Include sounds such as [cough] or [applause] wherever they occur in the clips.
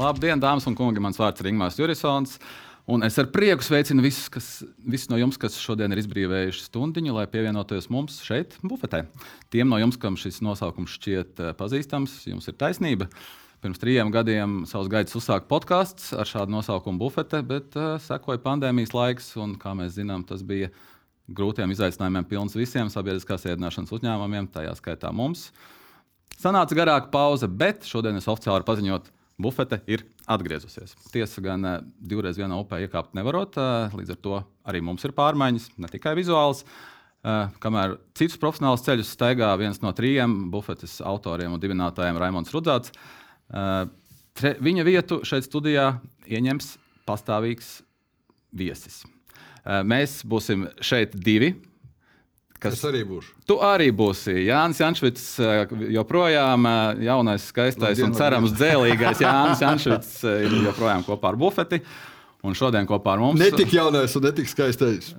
Labdien, dāmas un kungi! Mans vārds ir Ingūns Jurisons. Un es ar prieku sveicinu visus, kas, visus no jums, kas šodien ir izbrīvējuši stundu, lai pievienotos mums šeit, bufetē. Tiem no jums, kam šis nosaukums šķiet eh, pazīstams, jums ir taisnība. Pirms trim gadiem savus gaidus uzsāka podkāsts ar šādu nosaukumu bufete, bet uh, sekoja pandēmijas laiks, un, kā mēs zinām, tas bija grūtiem izaicinājumiem pilns visiem sabiedriskās ēdināšanas uzņēmumiem, tajā skaitā mums. Sanāca garāka pauze, bet šodien es oficiāli varu paziņot, bufete ir atgriezusies. Tiesa gan eh, divreiz vienā upē iekāpt nevarot, eh, līdz ar to arī mums ir pārmaiņas, ne tikai vizuāls. Eh, kamēr citus profesionālus ceļus staigā viens no trījiem bufetes autoriem un dibinātājiem Raimons Rudzāts, viņa vietu šeit studijā ieņems pastāvīgs viesis. Mēs būsim šeit divi Kas es arī būšu. Tu arī būsi Jānis Jančvits, eh, joprojām eh, jaunais, skaistais labdien, un cerams dzēlīgais [laughs] Jānis Jančvits eh, ir joprojām kopā ar bufeti. Un šodien kopā ar mums ir. Ne tik jaunais un ne tik skaistais.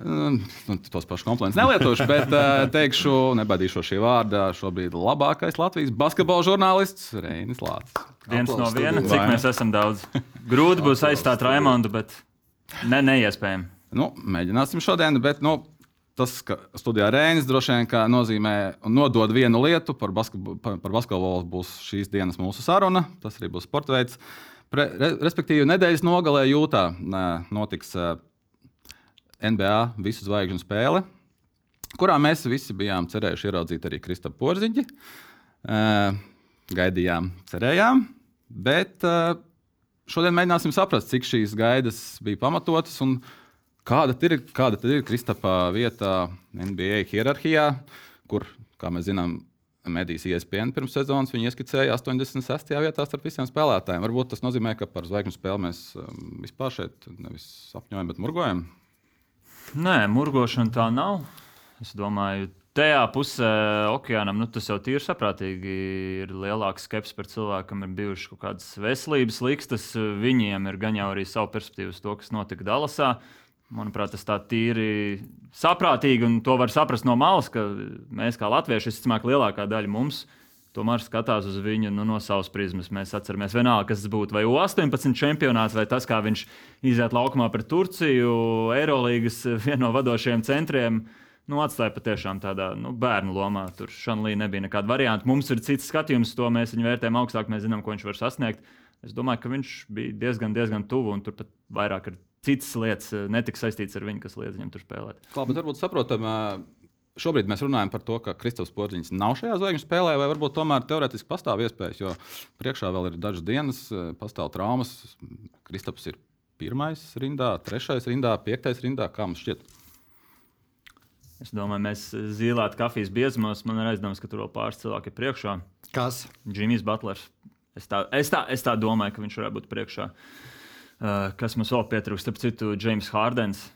Tos pašus komplimentus nelietošu, bet teikšu, nebadīšu šī vārda. Šobrīd labākais Latvijas basketbola žurnālists Reinis Lācis. Viens no viena, cik mēs esam daudz. Grūti būs aizstāt Raimondu, bet ne, neiespējami. Nu, mēģināsim šodien, bet nu, tas, ka studijā Rēnis droši vien nozīmē un nodod vienu lietu. Par, basketbolu, par, par basketbolu būs šīs dienas mūsu saruna. Tas arī būs sporta veids. Pre, respektīvi, nedēļas nogalē jūtā notiks NBA visu zvaigžņu spēle, kurā mēs visi bijām cerējuši ieraudzīt arī Kristapam Porziņu. Gaidījām, cerējām, bet šodien mēģināsim saprast, cik šīs gaidas bija pamatotas. Un, uh, Kāda ir, kāda ir Kristapā vieta NBA hierarhijā, kur, kā mēs zinām, medijas iespēja pirms sezonas viņa ieskicēja 86. vietā starp visiem spēlētājiem. Varbūt tas nozīmē, ka par zvaigžņu spēli mēs um, vispār šeit nevis apņemam, bet murgojam. Nē, murgošana tā nav. Es domāju, tajā pusē okeānam nu, tas jau ir saprātīgi. Ir lielāks skepsis par cilvēkam, ir bijušas kaut kādas veselības likstas. Viņiem ir gan jau arī savu perspektīvu uz to, kas notika Dallasā. Manuprāt, tas tā tīri saprātīgi, un to var saprast no malas, ka mēs kā latvieši, ka lielākā daļa mums tomēr skatās uz viņu nu, no savas prizmas. Mēs atceramies, vienalga, kas tas būtu vai U-18 čempionāts, vai tas, kā viņš iziet laukumā pret Turciju, Eirolandes vienu no vadošajiem centriem. Nu, atstāja patiešām tādā nu, bērnu lomā. Tur Šanlī nebija nekāda varianta. Mums ir cits skatījums, to mēs viņu vērtējam augstāk, mēs zinām, ko viņš var sasniegt. Es domāju, ka viņš bija diezgan, diezgan tuvu, un tur pat vairāk ir citas lietas eh, netika saistītas ar viņu, kas liedz viņam tur spēlēt. Kā, bet varbūt saprotam, šobrīd mēs runājam par to, ka Kristofers Porziņš nav šajā zvaigžņu spēlē, vai varbūt tomēr teorētiski pastāv iespējas, jo priekšā vēl ir dažas dienas, pastāv traumas. Kristofers ir pirmais rindā, trešais rindā, piektais rindā, kā mums šķiet. Es domāju, mēs zīmējam kafijas biezumos. Man ir aizdoms, ka tur vēl pāris cilvēki ir priekšā. Kas? Džimijs Butlers. Es tā, es, tā, es tā domāju, ka viņš varētu būt priekšā. Uh, kas mums vēl pietrūkst, starp citu, James Hārdens.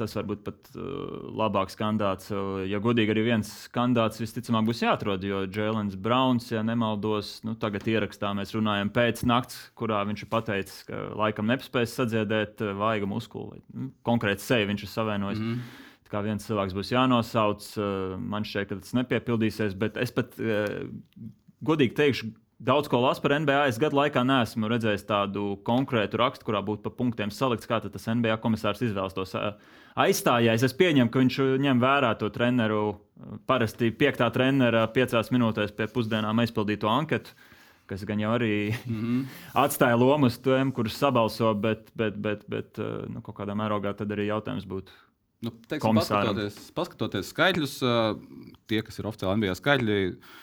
Tas varbūt pat uh, labāks kandidāts. Uh, ja godīgi, arī viens kandidāts visticamāk būs jāatrod, jo Jēlins Browns, ja nemaldos, nu, tagad ierakstā mēs runājam pēc nakts, kurā viņš ir pateicis, ka laikam nepaspēs sadziedēt vaiga muskuli. Nu, konkrēti seju viņš ir savienojis. Mm -hmm kā viens cilvēks būs jānosauc. Man šķiet, ka tas nepiepildīsies, bet es pat godīgi teikšu, Daudz ko lasu par NBA. Es gadu laikā neesmu redzējis tādu konkrētu rakstu, kurā būtu pa punktiem salikts, kā tas NBA komisārs izvēlas tos aizstājējus. Es pieņemu, ka viņš ņem vērā to treneru, parasti piektā trenera piecās minūtēs pie pusdienām aizpildīto anketu. Kas gan jau arī mm -hmm. [laughs] atstāja lomu uz tiem, kurus sabalso, bet, bet, bet, bet nu, kaut kādā mērogā tad arī jautājums būtu, Nu, teiksim, paskatoties, paskatoties skaitļus, tie, kas ir oficiāli NBA skaitļi,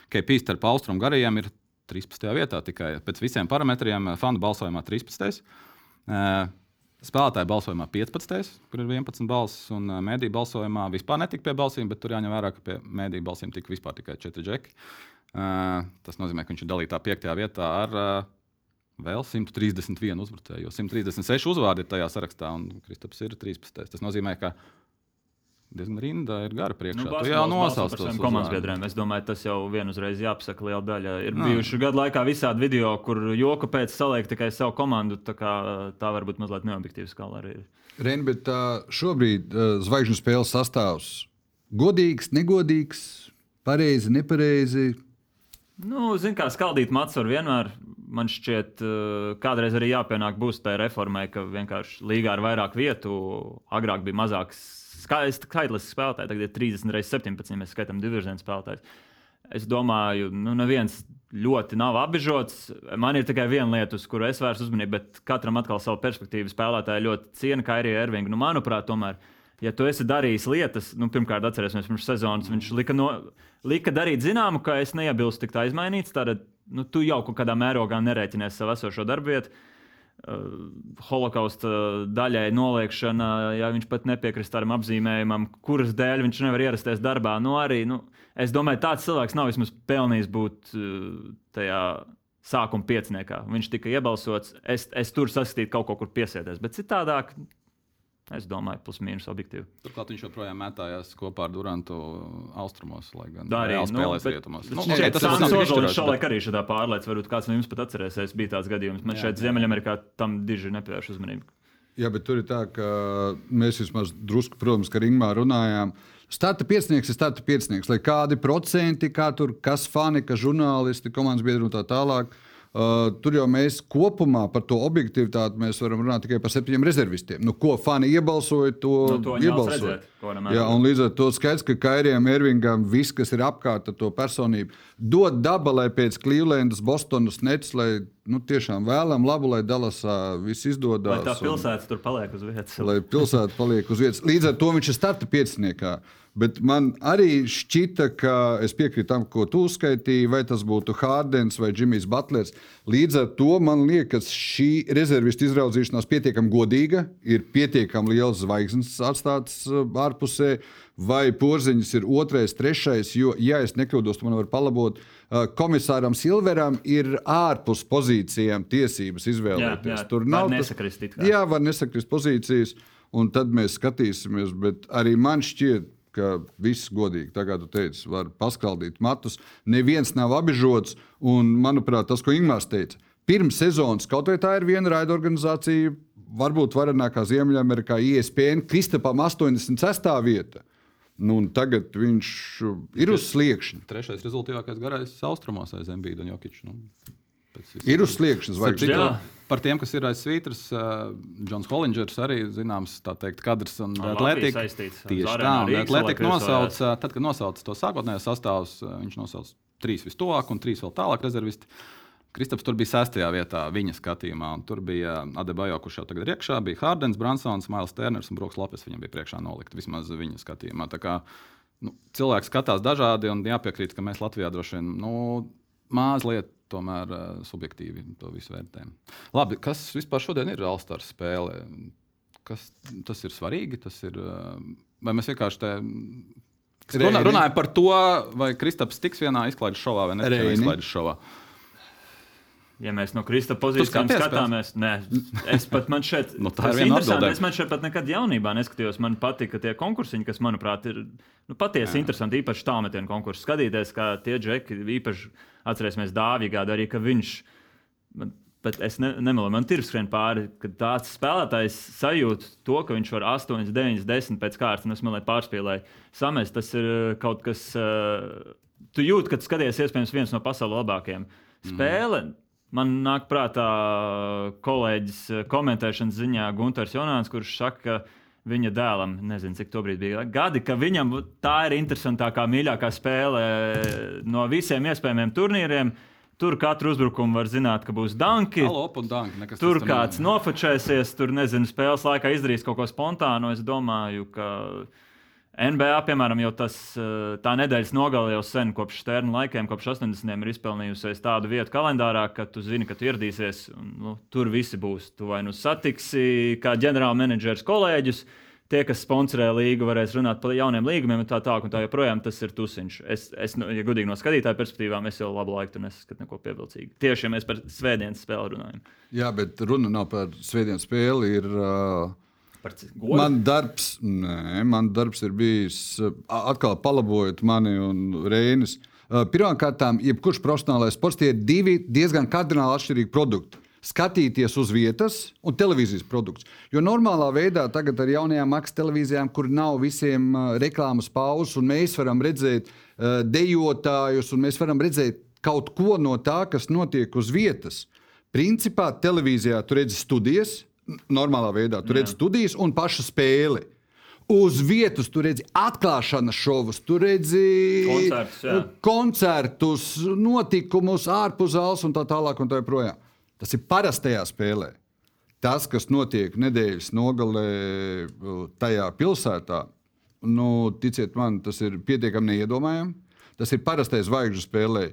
KP starp austrumu garajiem ir 13. vietā tikai pēc visiem parametriem. Eh, Fanu balsojumā 13. Eh, spēlētāju balsojumā 15, kur ir 11 balss, un eh, mēdīņu balsojumā vispār netika pie balsīm, bet tur jāņem vērā, ka pie mēdīņu balsīm tika vispār tikai 4 džeki. Tas nozīmē, ka viņš ir dalītā 5. vietā ar vēl 131 uzbrucēju, jo 136 uzvārdi ir tajā sarakstā, un Kristaps ir 13. Tas nozīmē, ka diezgan rinda ir gara priekšā. Nu, tu jau nosauc par saviem komandas biedriem. Es domāju, tas jau vienuzreiz jāpasaka liela daļa. Ir Nā. bijuši gadu laikā visādi video, kur joka pēc saliek tikai savu komandu. Tā, kā, tā var būt mazliet neobjektīva skala arī. Reini, bet uh, šobrīd uh, zvaigžņu spēles sastāvs godīgs, negodīgs, pareizi, nepareizi. Nu, Ziniet, kā skaldīt mats var vienmēr man šķiet, kādreiz arī jāpienāk būs tai reformai, ka vienkārši līgā ir vairāk vietu, agrāk bija mazāks skaitlis spēlētāji, tagad ir 30 reizes 17, ja mēs skaitām divizionu spēlētājus. Es domāju, nu, neviens ļoti nav apbežots. Man ir tikai viena lieta, uz kuru es vērsu uzmanību, bet katram atkal savu perspektīvu spēlētāju ļoti cienu Kairiju Ervingu. Nu, manuprāt, tomēr, ja tu esi darījis lietas, nu, pirmkārt, atcerēsimies, pirms sezonas viņš lika, no, lika darīt zināmu, ka es neiebilstu tik tā izmainīts. Tad nu, tu jau kaut kādā mērogā nerēķinies savu esošo darbvietu. Uh, holokausta daļai noliekšana, ja viņš pat nepiekrist tādam apzīmējumam, kuras dēļ viņš nevar ierasties darbā. Nu, arī, nu, es domāju, tāds cilvēks nav vismaz pelnījis būt uh, tajā sākuma pieciniekā. Viņš tika iebalsots, es, es tur saskatīju kaut ko, kur piesēties. Bet citādāk, Es domāju, plus mīnus objektīvi. Turklāt viņš joprojām mētājās kopā ar Durantu austrumos, lai gan tā arī spēlēs nu, rietumos. Nu, okay, tas ir Ozolis šalaik arī šādā pārliec, varbūt kāds no jums pat atcerēsies, bija tāds gadījums. Man jā, šeit Ziemeļamerikā tam diži nepievērš uzmanību. Jā, bet tur ir tā, ka mēs vismaz drusku, protams, ka ringmā runājām. Starta piecinieks ir starta piecinieks, lai kādi procenti, kā tur, kas fani, ka žurnālisti, komandas biedri un tā tālāk. Uh, Uh, tur jau mēs kopumā par to objektivitāti varam runāt tikai par septiņiem rezervistiem. Nu, ko fani iebalsoja, to, nu, to iebalsoja. Jā, un līdz ar to skaidrs, ka Kairijam Ervingam viss, kas ir apkārt ar to personību, dod daba, lai pēc Clevelandas, Bostonas, Nets, lai nu, tiešām vēlam labu, lai Dallasā viss izdodas. Lai tā pilsēta un, tur paliek uz vietas. Lai pilsēta paliek uz vietas. Līdz ar to viņš ir starta pieciniekā. Bet man arī šķita, ka es piekrītu tam, ko tu uzskaitīji, vai tas būtu Hārdens vai Džimijs Butlers. Līdz ar to man liekas, šī rezervistu izraudzīšanās pietiekami godīga, ir pietiekami liels zvaigznes atstāts uh, ārpusē, vai porziņš ir otrais, trešais. Jo, ja es nekļūdos, man var palabot. Uh, komisāram Silveram ir ārpus pozīcijām tiesības izvēlēties. Jā, jā, Tur nav nesakrist. Jā, var nesakrist pozīcijas, un tad mēs skatīsimies. Bet arī man šķiet, ka viss godīgi, tā kā tu teici, var paskaldīt matus. Neviens nav apbežots. Un, manuprāt, tas, ko Ingūns teica, pirms sezonas kaut vai tā ir viena raida organizācija, varbūt varenākā Ziemeļamerikā, ESPN, Kristapam 86. vieta. Nu, tagad viņš ir uz sliekšņa. Trešais rezultātīvākais garais austrumos aiz Embīda un Jokiča. Nu. Ir uz sliekšanas, vai ne? Par tiem, kas ir aiz svītras, uh, Džons Hollingers arī zināms, tā teikt, kadrs un atlētika. Tieši tā, un atlētika nosauc, uh, tad, kad nosauc to sākotnējo sastāvus, uh, viņš nosauc trīs vistuvāk un trīs vēl tālāk rezervisti. Kristaps tur bija sestajā vietā viņa skatījumā. Tur bija Adebayo, kurš jau tagad ir iekšā, bija Hārdens, Bransons, Mails Terners un Broks Lapis. Viņam bija priekšā nolikt vismaz viņa skatījumā. Tā kā, nu, cilvēks skatās dažādi un jāpiekrīt, ka mēs Latvijā droši vien nu, mazliet tomēr uh, subjektīvi to visu vērtējam. Labi, kas vispār šodien ir Alstāra spēle? Kas, tas ir svarīgi. Tas ir, uh, vai mēs vienkārši te runā, runājam par to, vai Kristaps tiks vienā izklaides šovā vai ne? Izklaides šovā. Ja mēs no Krista pozīcijām skatāmies, nē, es pat man šeit, [laughs] nu, tā ir interesanti. Es man šeit pat nekad jaunībā neskatījos. Man patika tie konkursiņi, kas, manuprāt, ir nu, patiesi interesanti. Īpaši tālmetienu konkursu skatīties, kā tie džeki, īpaši atcerēsimies Dāvigā, arī ka viņš. Man, Bet es ne, nemelu, man ir skrien pāri, ka tāds spēlētājs sajūt to, ka viņš var 8, 9, 10 pēc kārtas, un es domāju, pārspīlēju. Samēs tas ir uh, kaut kas, uh, tu jūti, ka skaties iespējams viens no pasaules labākajiem. Spēle. Mm Man nāk prātā kolēģis eh, komentēšanas ziņā Gunārs Jonāns, kurš saka, ka viņa dēlam, nezinu, cik to brīdi bija gadi, ka viņam tā ir interesantākā, mīļākā spēle eh, no visiem iespējamiem turnīriem. Tur katru uzbrukumu var zināt, ka būs danki. Danki tur kāds nofočēsies, tur nezinu, spēles laikā izdarīs kaut ko spontānu. Es domāju, ka NBA, piemēram, jau tas, eh, tā nedēļas nogale jau sen, kopš Stērna laikiem, kopš 80. ir izpelnījusies tādu vietu kalendārā, ka tu zini, ka tu ieradīsies. Un, nu, tur visi būs. Tu vai nu satiksi kā ģenerālmenedžers kolēģus, tie, kas sponsorē līgu, varēs runāt par jauniem līgumiem, un tā tālāk, un tā joprojām tas ir tusiņš. Es, es nu, ja godīgi no skatītāja perspektīvām, es jau labu laiku tur nesaskatu neko pievilcīgu. Tieši ja mēs par svētdienas spēli runājam. Jā, bet runa nav par svētdienas spēli. Ir, uh Man darbs, nē, man darbs ir bijis atkal palabojot mani un Reinis. Pirmkārt, jebkurš profesionālais sports tie ir divi diezgan kardināli atšķirīgi produkti. Skatīties uz vietas un televīzijas produkts. Jo normālā veidā tagad ar jaunajām maksas televīzijām, kur nav visiem reklāmas pauzes, un mēs varam redzēt dejotājus, un mēs varam redzēt kaut ko no tā, kas notiek uz vietas. Principā televīzijā tu redzi studijas, normālā veidā tu redzi studijas un pašu spēli. Uz vietas tu redzi atklāšanas šovus, tu redzi Koncertus, jā. koncertus, notikumus ārpus zāles un tā tālāk. Un tā joprojām. Tas ir parastajā spēlē. Tas, kas notiek nedēļas nogalē uh, tajā pilsētā, nu, ticiet man, tas ir pietiekami neiedomājami. Tas ir parastais zvaigžņu spēlē.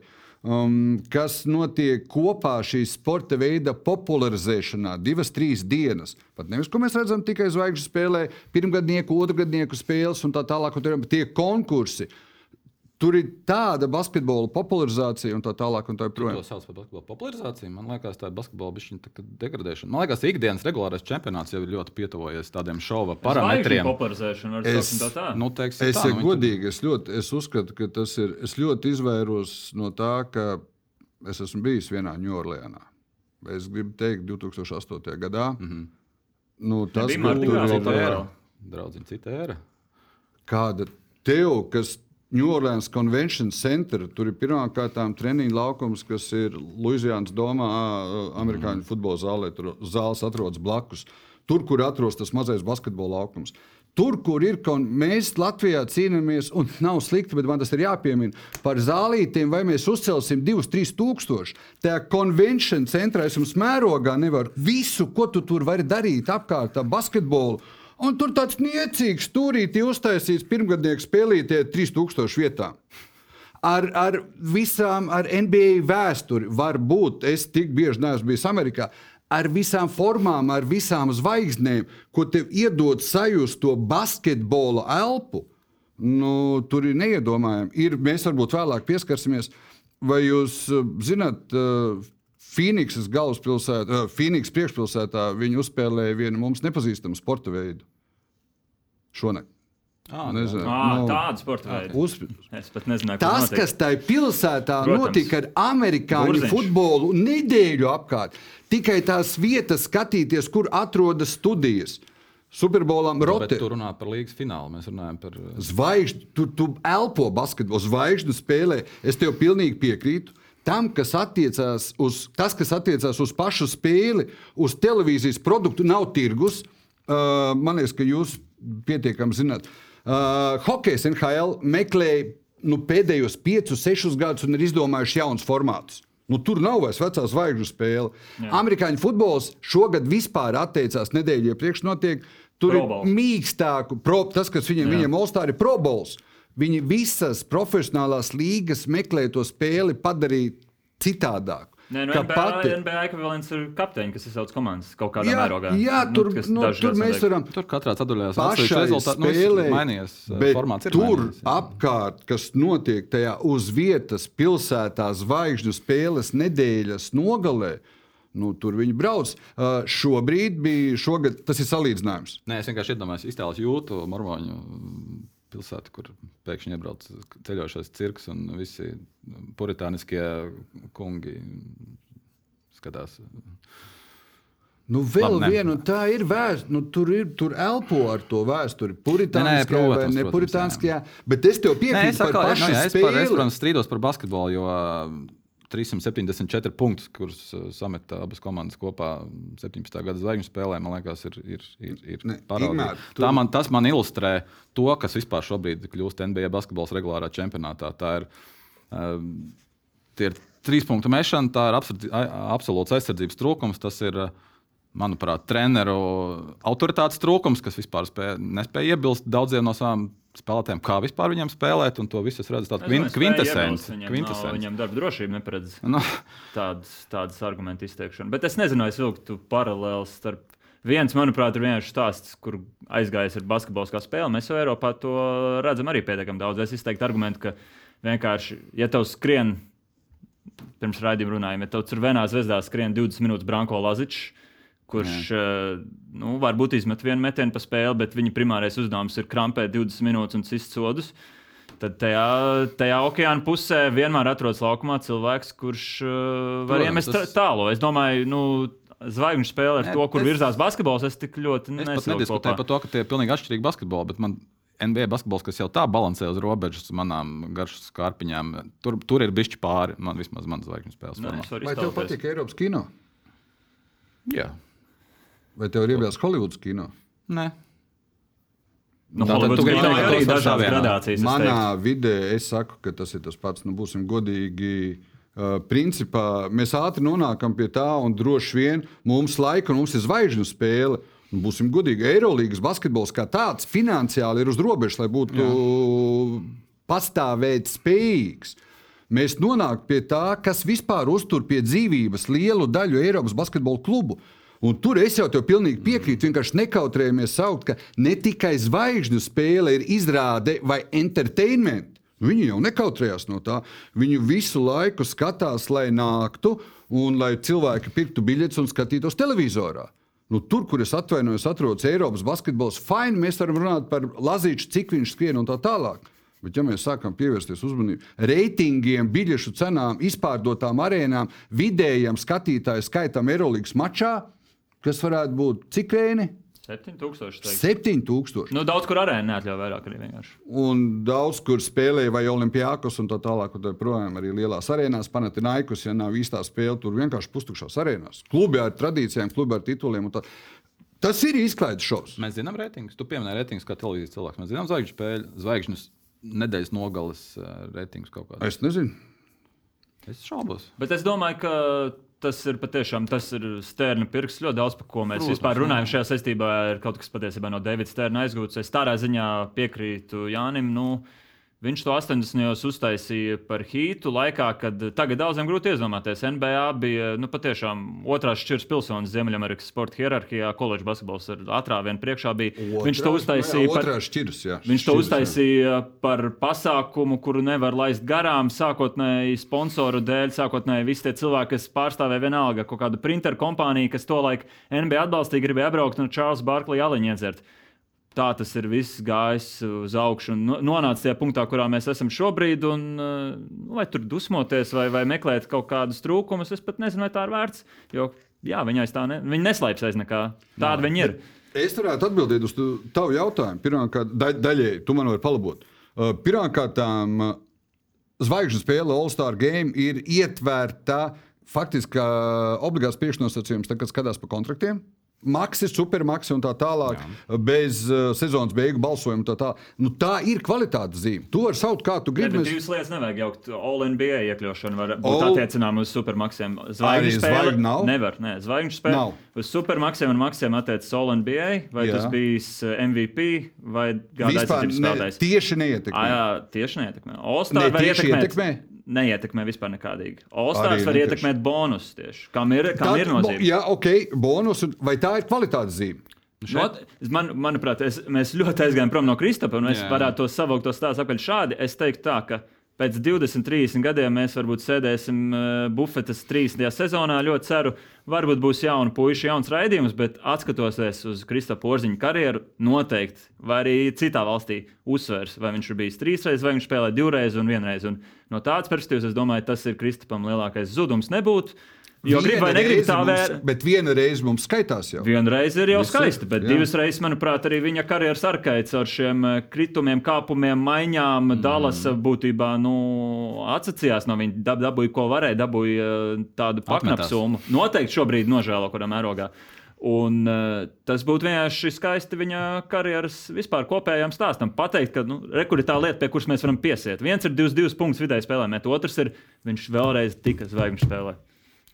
Um, kas notiek kopā šīs sporta veida popularizēšanā, divas, trīs dienas. Pat nevis, ko mēs redzam tikai zvaigžņu spēlē, pirmgadnieku, otrgadnieku spēles un tā tālāk, un tur ir tie konkursi. Tur ir tāda basketbola popularizācija un tā tālāk. Un tā To joprojām. sauc par basketbola popularizāciju. Man liekas, tā ir basketbola bišķiņa degradēšana. Man liekas, ikdienas regulārais čempionāts jau ir ļoti pietuvojies tādiem šova parametriem. Es- tā tā. Nu, teiksim, Es tā, nu, godīgi, es, ļoti, es uzskatu, ka tas ir. Es ļoti izvairos no tā, ka es esmu bijis vienā Ņūorleānā. Es gribu teikt, 2008. gadā. Mm -hmm. nu, tas bija bija vēl cita ēra. kāda tev, kas New Orleans Convention Center, tur ir pirmkārt treniņa laukums, kas ir Luisijānas domā, amerikāņu mm. futbola zālē. Tur zāles atrodas blakus. Tur, kur atrodas tas mazais basketbola laukums. Tur, kur ir, mēs Latvijā cīnāmies, un nav slikti, bet man tas ir jāpiemina, par zālītiem, vai mēs uzcelsim 2-3 tūkstošus. Tajā konvenčija centrā es jums mērogā nevaru visu, ko tu tur vari darīt apkārt ar basketbolu. Un tur tāds niecīgs stūrītis uztaisīts pirmgadnieks spēlītie 3000 vietā. Ar, ar visām, ar NBA vēsturi var būt, es tik bieži neesmu bijis Amerikā, ar visām formām, ar visām zvaigznēm, ko tev iedod sajust to basketbola elpu. Nu, tur ir neiedomājami. Ir, mēs varbūt vēlāk pieskarsimies, vai jūs uh, zināt, Fīniksas galvaspilsētā, uh, Fīniksas priekšpilsētā viņi uzspēlēja vienu mums nepazīstamu sporta veidu. Šonakt. Ah, Nezinu. Ah, nu, tāda sporta veida. Uz, Es pat nezināju, Tas, notiek. kas tajā pilsētā Protams. notika ar amerikāņu Burziņš. futbolu nedēļu apkārt, tikai tās vietas skatīties, kur atrodas studijas. Superbolam Bet rote. tur runā par līgas finālu. Mēs runājam par. Zvaigžņu, tu, tu elpo basketbolu, zvaigžņu spēlē. Es tev pilnīgi piekrītu. Tam, kas attiecās uz, tas, kas attiecās uz pašu spēli, uz televīzijas produktu, nav tirgus. Uh, man liekas, ka jūs pietiekami zināt. Uh, Hokejs NHL meklēja nu, pēdējos 5, 6 gadus un ir izdomājuši jaunus formātus. Nu, tur nav vairs vecā zvaigžņu spēle. Jā. Amerikāņu futbols šogad vispār atteicās nedēļu iepriekš notiek. Tur Pro ir mīkstāku, pro, tas, kas viņiem, Jā. viņiem All-Star ir Pro Bowls. Viņi visas profesionālās līgas meklē to spēli padarīt citādāku. Nē, nu, Kā NBA, pati- NBA ekvivalents ir kapteiņi, kas izsauc komandas kaut kādā Jā, mērogā. jā, tur, nu, dažreiz tur mēs notiek. varam Tur katrā pašai rezultātā nu, mainījies. Formāts ir tur mainījies, apkārt, kas notiek tajā uz vietas pilsētā zvaigžņu spēles nedēļas nogalē, nu, tur viņi brauc. Uh, šobrīd bija, šogad, tas ir salīdzinājums. Nē, es vienkārši iedomājos, iztēlos jūtu mormoņu pilsētu, kur pēkšņi iebrauc ceļošais cirks un visi puritāniskie kungi skatās. Nu, vēl Labi, ne. viena, un tā ir vēsture. Nu, tur ir tur elpo ar to vēsturi. Puritāniskajā protams, vai protams, nepuritāniskajā. Bet es tev Nē, piekrītu es, par pašu nu, jā, es, par, es, protams, strīdos par basketbolu, jo 374 punktus, kurus uh, sameta abas komandas kopā 17. gada zvaigžņu spēlē, man liekas, ir, ir, ir, ir. Ingmār, tu- man, tas man ilustrē to, kas vispār šobrīd kļūst NBA basketbols regulārā čempionātā. Tā ir, uh, ir trīs punktu mešana, tā ir absolūts aizsardzības trūkums. Tas ir, uh, manuprāt, treneru autoritātes trūkums, kas vispār spēja, nespēja iebilst daudziem no savām spēlētājiem, kā vispār viņiem spēlēt. Un to visu es redzu tādu iebilst Viņam, kvintessenci. viņam darba drošība neparedz Nu, tādas, tādas argumentu izteikšanu. Bet es nezinu, es vilktu paralēlus starp. Viens, manuprāt, ir vienkārši stāsts, kur aizgājis ar basketbolu kā spēli. Mēs jau Eiropā to redzam arī pietiekami daudz. Es izteiktu argumentu, ka vienkārši, ja tev skrien, pirms raidījuma runājām, ja tev tur vienā zvezdā skrien 20 minūtes Branko Lazičs, kurš uh, nu, varbūt izmet vienu metienu pa spēli, bet viņa primārais uzdevums ir krampēt 20 minūtes un cist sodus. Tad tajā, tajā okeāna pusē vienmēr atrodas laukumā cilvēks, kurš uh, var Protams, iemest tas- tālu. Es domāju, nu, zvaigžņu spēle ar Nē, to, kur es- virzās basketbols. Es tik ļoti nediskutēju par to, ka tie ir pilnīgi atšķirīgi basketboli, bet man NBA basketbols, kas jau tā balansē uz robežas manām garšas kārpiņām, tur, tur ir bišķi pāri. Man vismaz manas zvaigžņu spēles Nē, varu Vai tev patīk Eiropas kino? Jā, Vai tev ir iebilst Holivudas kino? nē. Nu, kino teikt, ir arī dažādas gradācijas. Manā vidē es saku, ka tas ir tas pats. Nu, būsim godīgi. Uh, principā mēs ātri nonākam pie tā, un droši vien mums laika, un mums ir zvaigžņu spēle. Un būsim godīgi, Eirolandes basketbols kā tāds finansiāli ir uz robežas, lai būtu Jā. pastāvēt spējīgs. Mēs nonākam pie tā, kas vispār uztur pie dzīvības lielu daļu Eiropas basketbola klubu. Un tur es jau tev pilnīgi piekrītu. Vienkārši nekautrējamies saukt, ka ne tikai zvaigžņu spēle ir izrāde vai entertainment. Viņi jau nekautrējās no tā. Viņi visu laiku skatās, lai nāktu un lai cilvēki pirktu biļetes un skatītos televizorā. Nu, tur, kur es atvainojos, atrodas Eiropas basketbols. Fine, mēs varam runāt par Lazīču, cik viņš skrien un tā tālāk. Bet, ja mēs sākam pievērsties uzmanību reitingiem, biļešu cenām, izpārdotām arēnām, vidējam skatītāju skaitam Eirolandes mačā, kas varētu būt cik rēni? 7000. teikt. 7000. Nu, daudz kur arēnā neatļauj vairāk. Un daudz kur spēlēja vai Olimpijākos un tā tālāk, un tā projām arī lielās arēnās. Panatinaikus, ja nav īstā spēle, tur vienkārši pustukšās arēnās. Klubi ar tradīcijām, klubi ar tituliem. Tas ir izklaides šovs. Mēs zinām reitingus. Tu pieminēji reitingus kā televīzijas cilvēks. Mēs zinām zvaigžņu spēļu, zvaigžņus nedēļas nogales uh, reitingus kaut kādā. Es nezinu. Es šaubos. Bet es domāju, ka tas ir patiešām tas ir Stērna pirks. Ļoti daudz par ko mēs Protams, vispār runājam šajā saistībā. Ir kaut kas patiesībā no Davida Stērna aizgūts. Es tādā ziņā piekrītu Jānim. Nu, Viņš to 80. gados uztaisīja par hītu laikā, kad tagad daudziem grūti iedomāties. NBA bija nu, patiešām otrās šķiras pilsonis Ziemeļamerikas sporta hierarhijā. Koledžas basketbols ar atrāvienu priekšā bija. Viņš to uztaisīja par Otrā šķiras, jā. Viņš to Šķiras, jā. uztaisīja par pasākumu, kuru nevar laist garām. Sākotnēji sponsoru dēļ, sākotnēji visi tie cilvēki, kas pārstāvēja vienalga kaut kādu printeru kompāniju, kas tolaik NBA atbalstīja, gribēja apbraukt un Čārlis Barklī aliņu iedzert. Tā tas ir viss gājis uz augšu un no- nonācis tajā punktā, kurā mēs esam šobrīd. Un, uh, vai tur dusmoties, vai, vai meklēt kaut kādus trūkumus, es pat nezinu, vai tā ir vērts. Jo jā, viņi aiz tā ne, viņi neslēpjas aiz nekā. Tāda viņi ir. Es varētu atbildēt uz tu- tavu jautājumu. Pirmkārt, da, daļēji, tu man vari palabot. Uh, Pirmkārt, uh, zvaigžņu spēle All-Star Game ir ietvērta faktiski obligāts priekšnosacījums, kad skatās pa kontraktiem. Maxis, supermaxis un tā tālāk, Jā. bez uh, sezonas beigu balsojuma. Tā, tā. Nu, tā ir kvalitātes zīme. Tu vari saukt, kā tu gribi. bet Mēs... divas lietas nevajag jaukt. All-NBA iekļaušana var būt All- attiecināma uz supermaksiem. Zvaigžņu spēle nav? Nevar, nē, zvaigžņu spēle. Nav. Uz supermaksiem un maksiem attiecas All-NBA, vai Jā. Tas bijis eh, MVP vai gada Vispār aizsardzības spēlētājs. tieši neietekmē. Ah, jā, tieši neietekmē. Ne, All-Star var tieši ietekmēt. ietekmē? Neietekmē vispār nekādīgi. Arī All-Stars var ietekmēt bonus tieši. Kam ir, kam Tā- ir nozīme? Jā, ok, bonus. Vai tā ir kvalitātes zīme? Not, man, manuprāt, es, mēs ļoti aizgājām prom no Kristapa, un es Jā. varētu to savākt, to stāstu atpakaļ šādi. Es teiktu, tā, ka pēc 20, 30 gadiem mēs varbūt sēdēsim uh, bufetes 30. sezonā. Ļoti ceru, varbūt būs jauna puiša, jauns raidījums, bet atskatoties uz Kristapa Orziņa karjeru, noteikti, vai arī citā valstī uzsvers, vai viņš ir bijis trīs reizes, vai viņš spēlē divreiz un vienreiz. Un no tādas perspektīvas, es domāju, tas ir Kristapam lielākais zudums nebūt. Jo grib vai Viena negrib reize tā mums- vēr. Bet viena reize mums skaitās jau. Vienreiz ir jau Viss ir, skaisti, bet jā. divas reizes, manuprāt, arī viņa karjeras arkaits ar šiem eh, kritumiem, kāpumiem, maiņām. Mm. Dallas būtībā nu, atsacījās no viņa, dab, dabūja, ko varēja, dabūja eh, tādu pakāpsummu. Noteikti šobrīd nožēlo, kurā mērogā. Un, uh, tas būtu vienkārši skaisti viņa karjeras vispār kopējām stāstam. Pateikt, ka nu, rekur ir tā lieta, pie kuras mēs varam piesiet. Viens ir 22 punktus vidēji spēlē, otrs ir viņš vēlreiz tika zvaigžņu spēlē.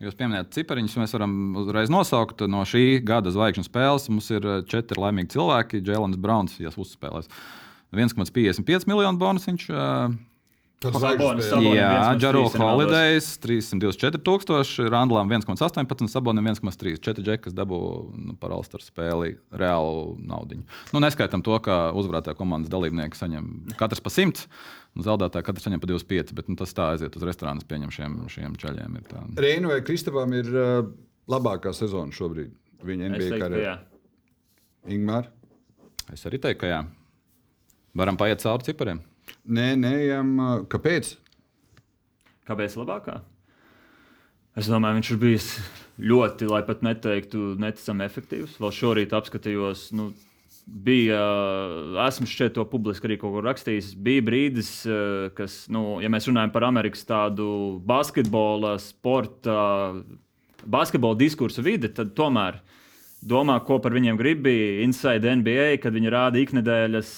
Jūs pieminējāt cipariņus, mēs varam uzreiz nosaukt no šī gada zvaigžņu spēles. Mums ir eh, četri laimīgi cilvēki. Jēlins Browns, ja uzspēlēs 1,55 miljonu bonus. Viņš, Tas Sabonis. Sabonim jā, 1,3 Džaro Holidays 324 tūkstoši, Randlam 1,18, Sabonim 1,3. Četri džeki, kas dabū nu, par Alstar spēli reālu naudu. Nu, neskaitam to, ka uzvarētāja komandas dalībnieki saņem katrs pa 100. Un zaudētāji katrs saņem pa 25, bet nu, tas tā aiziet uz restorānu, pieņem šiem, šiem ceļiem. ir tā. Reina vai Kristapam ir uh, labākā sezona šobrīd. Viņa NBA karjerā. Ingmār? Es arī teiktu, ka jā. Varam paiet cauri cipariem. Nē, nē, jām, uh, kāpēc? Kāpēc labākā? Es domāju, viņš ir bijis ļoti, lai pat neteiktu, neticami efektīvs. Vēl šorīt apskatījos, nu, bija, esmu šeit to publiski arī kaut kur rakstījis, bija brīdis, kas, nu, ja mēs runājam par Amerikas tādu basketbola, sporta, basketbola diskursu vidi, tad tomēr domā, ko par viņiem grib. Bija Inside NBA, kad viņi rāda iknedēļas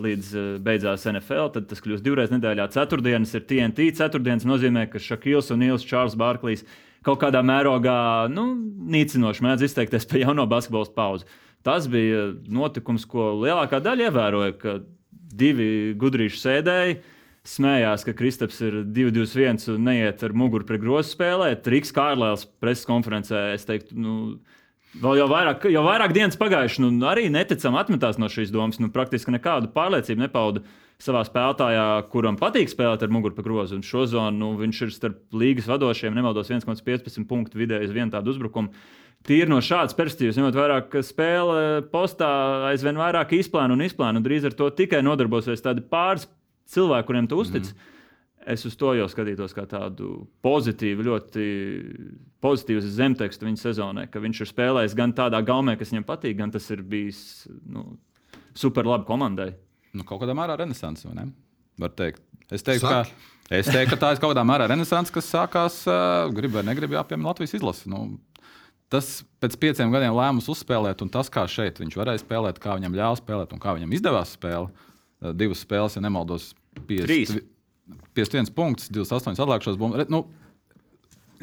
līdz beidzās NFL. Tad tas kļūst divreiz nedēļā. Ceturtdienas ir TNT. Ceturtdienas nozīmē, ka Šakils un Nils Čārls Bārklīs kaut kādā mērogā nu, nīcinoši mēdz izteikties par jauno basketbola pauzi. Tas bija notikums, ko lielākā daļa ievēroja, ka divi gudrīši sēdēja. Smējās, ka Kristaps ir 2-2-1 un neiet ar muguru pret grozu spēlēt. Riks Kārlēls preses konferencē, es teiktu, nu, Vēl jau vairāk, jau vairāk dienas pagājuši, nu, arī neticami atmetās no šīs domas. Nu, praktiski nekādu pārliecību nepauda savā spēlētājā, kuram patīk spēlēt ar muguru pa grozu. Un šo zonu nu, viņš ir starp līgas vadošiem, nemaldos 1,15 punktu vidēji uz vienu tādu uzbrukumu. Tīri no šādas perspektīvas, ņemot vērā, ka spēle postā aizvien vairāk izplāna un izplāna, un drīz ar to tikai nodarbosies tādi pāris cilvēki, kuriem tu uztic. Mm. Es uz to jau skatītos kā tādu pozitīvu, ļoti pozitīvu zemtekstu viņa sezonai, ka viņš ir spēlējis gan tādā gaumē, kas viņam patīk, gan tas ir bijis nu, super labi komandai. Nu, kaut kādā mērā renaissance, vai ne? Var teikt. Es teiktu, ka, es teiktu, ka tā ir kaut kādā mērā renaissance, kas sākās, uh, grib vai negrib, jāpiemina Latvijas izlase. Nu, tas pēc pieciem gadiem lēmums uzspēlēt, un tas, kā šeit viņš varēja spēlēt, kā viņam ļāva spēlēt un kā viņam izdevās spēlēt. Divas spēles, ja nemaldos, 50, 51 punkts, 28 atlikušās bumbas. Nu,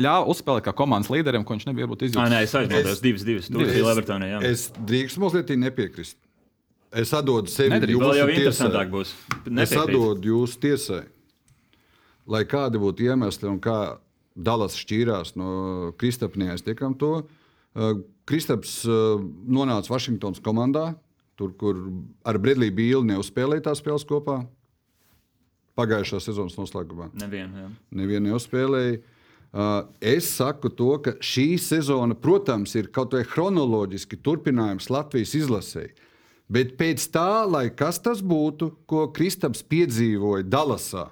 ļāva uzspēlēt kā komandas līderim, ko viņš nebija būt izjūtis. Nē, es aizmirsu, divas, divas. Tur bija Levertonē. Es drīkstu mazliet nepiekrist. Es atdodu sevi Nedrīkst. Vēl jau interesantāk būs. Nepiekrīt. Es atdodu jūsu tiesai. Lai kādi būtu iemesli un kā Dallas šķīrās no Kristapā, neaiztiekam to. Uh, Kristaps uh, nonāca Vašingtonas komandā, tur, kur ar Bredlī Bīlu neuzspēlēja tās spēles kopā. Pagājušā sezonas noslēgumā. Nevienu Nevien neuzspēlēja. Uh, es saku to, ka šī sezona, protams, ir kaut vai chronoloģiski turpinājums Latvijas izlasēji. Bet pēc tā, lai kas tas būtu, ko Kristaps piedzīvoja Dallasā,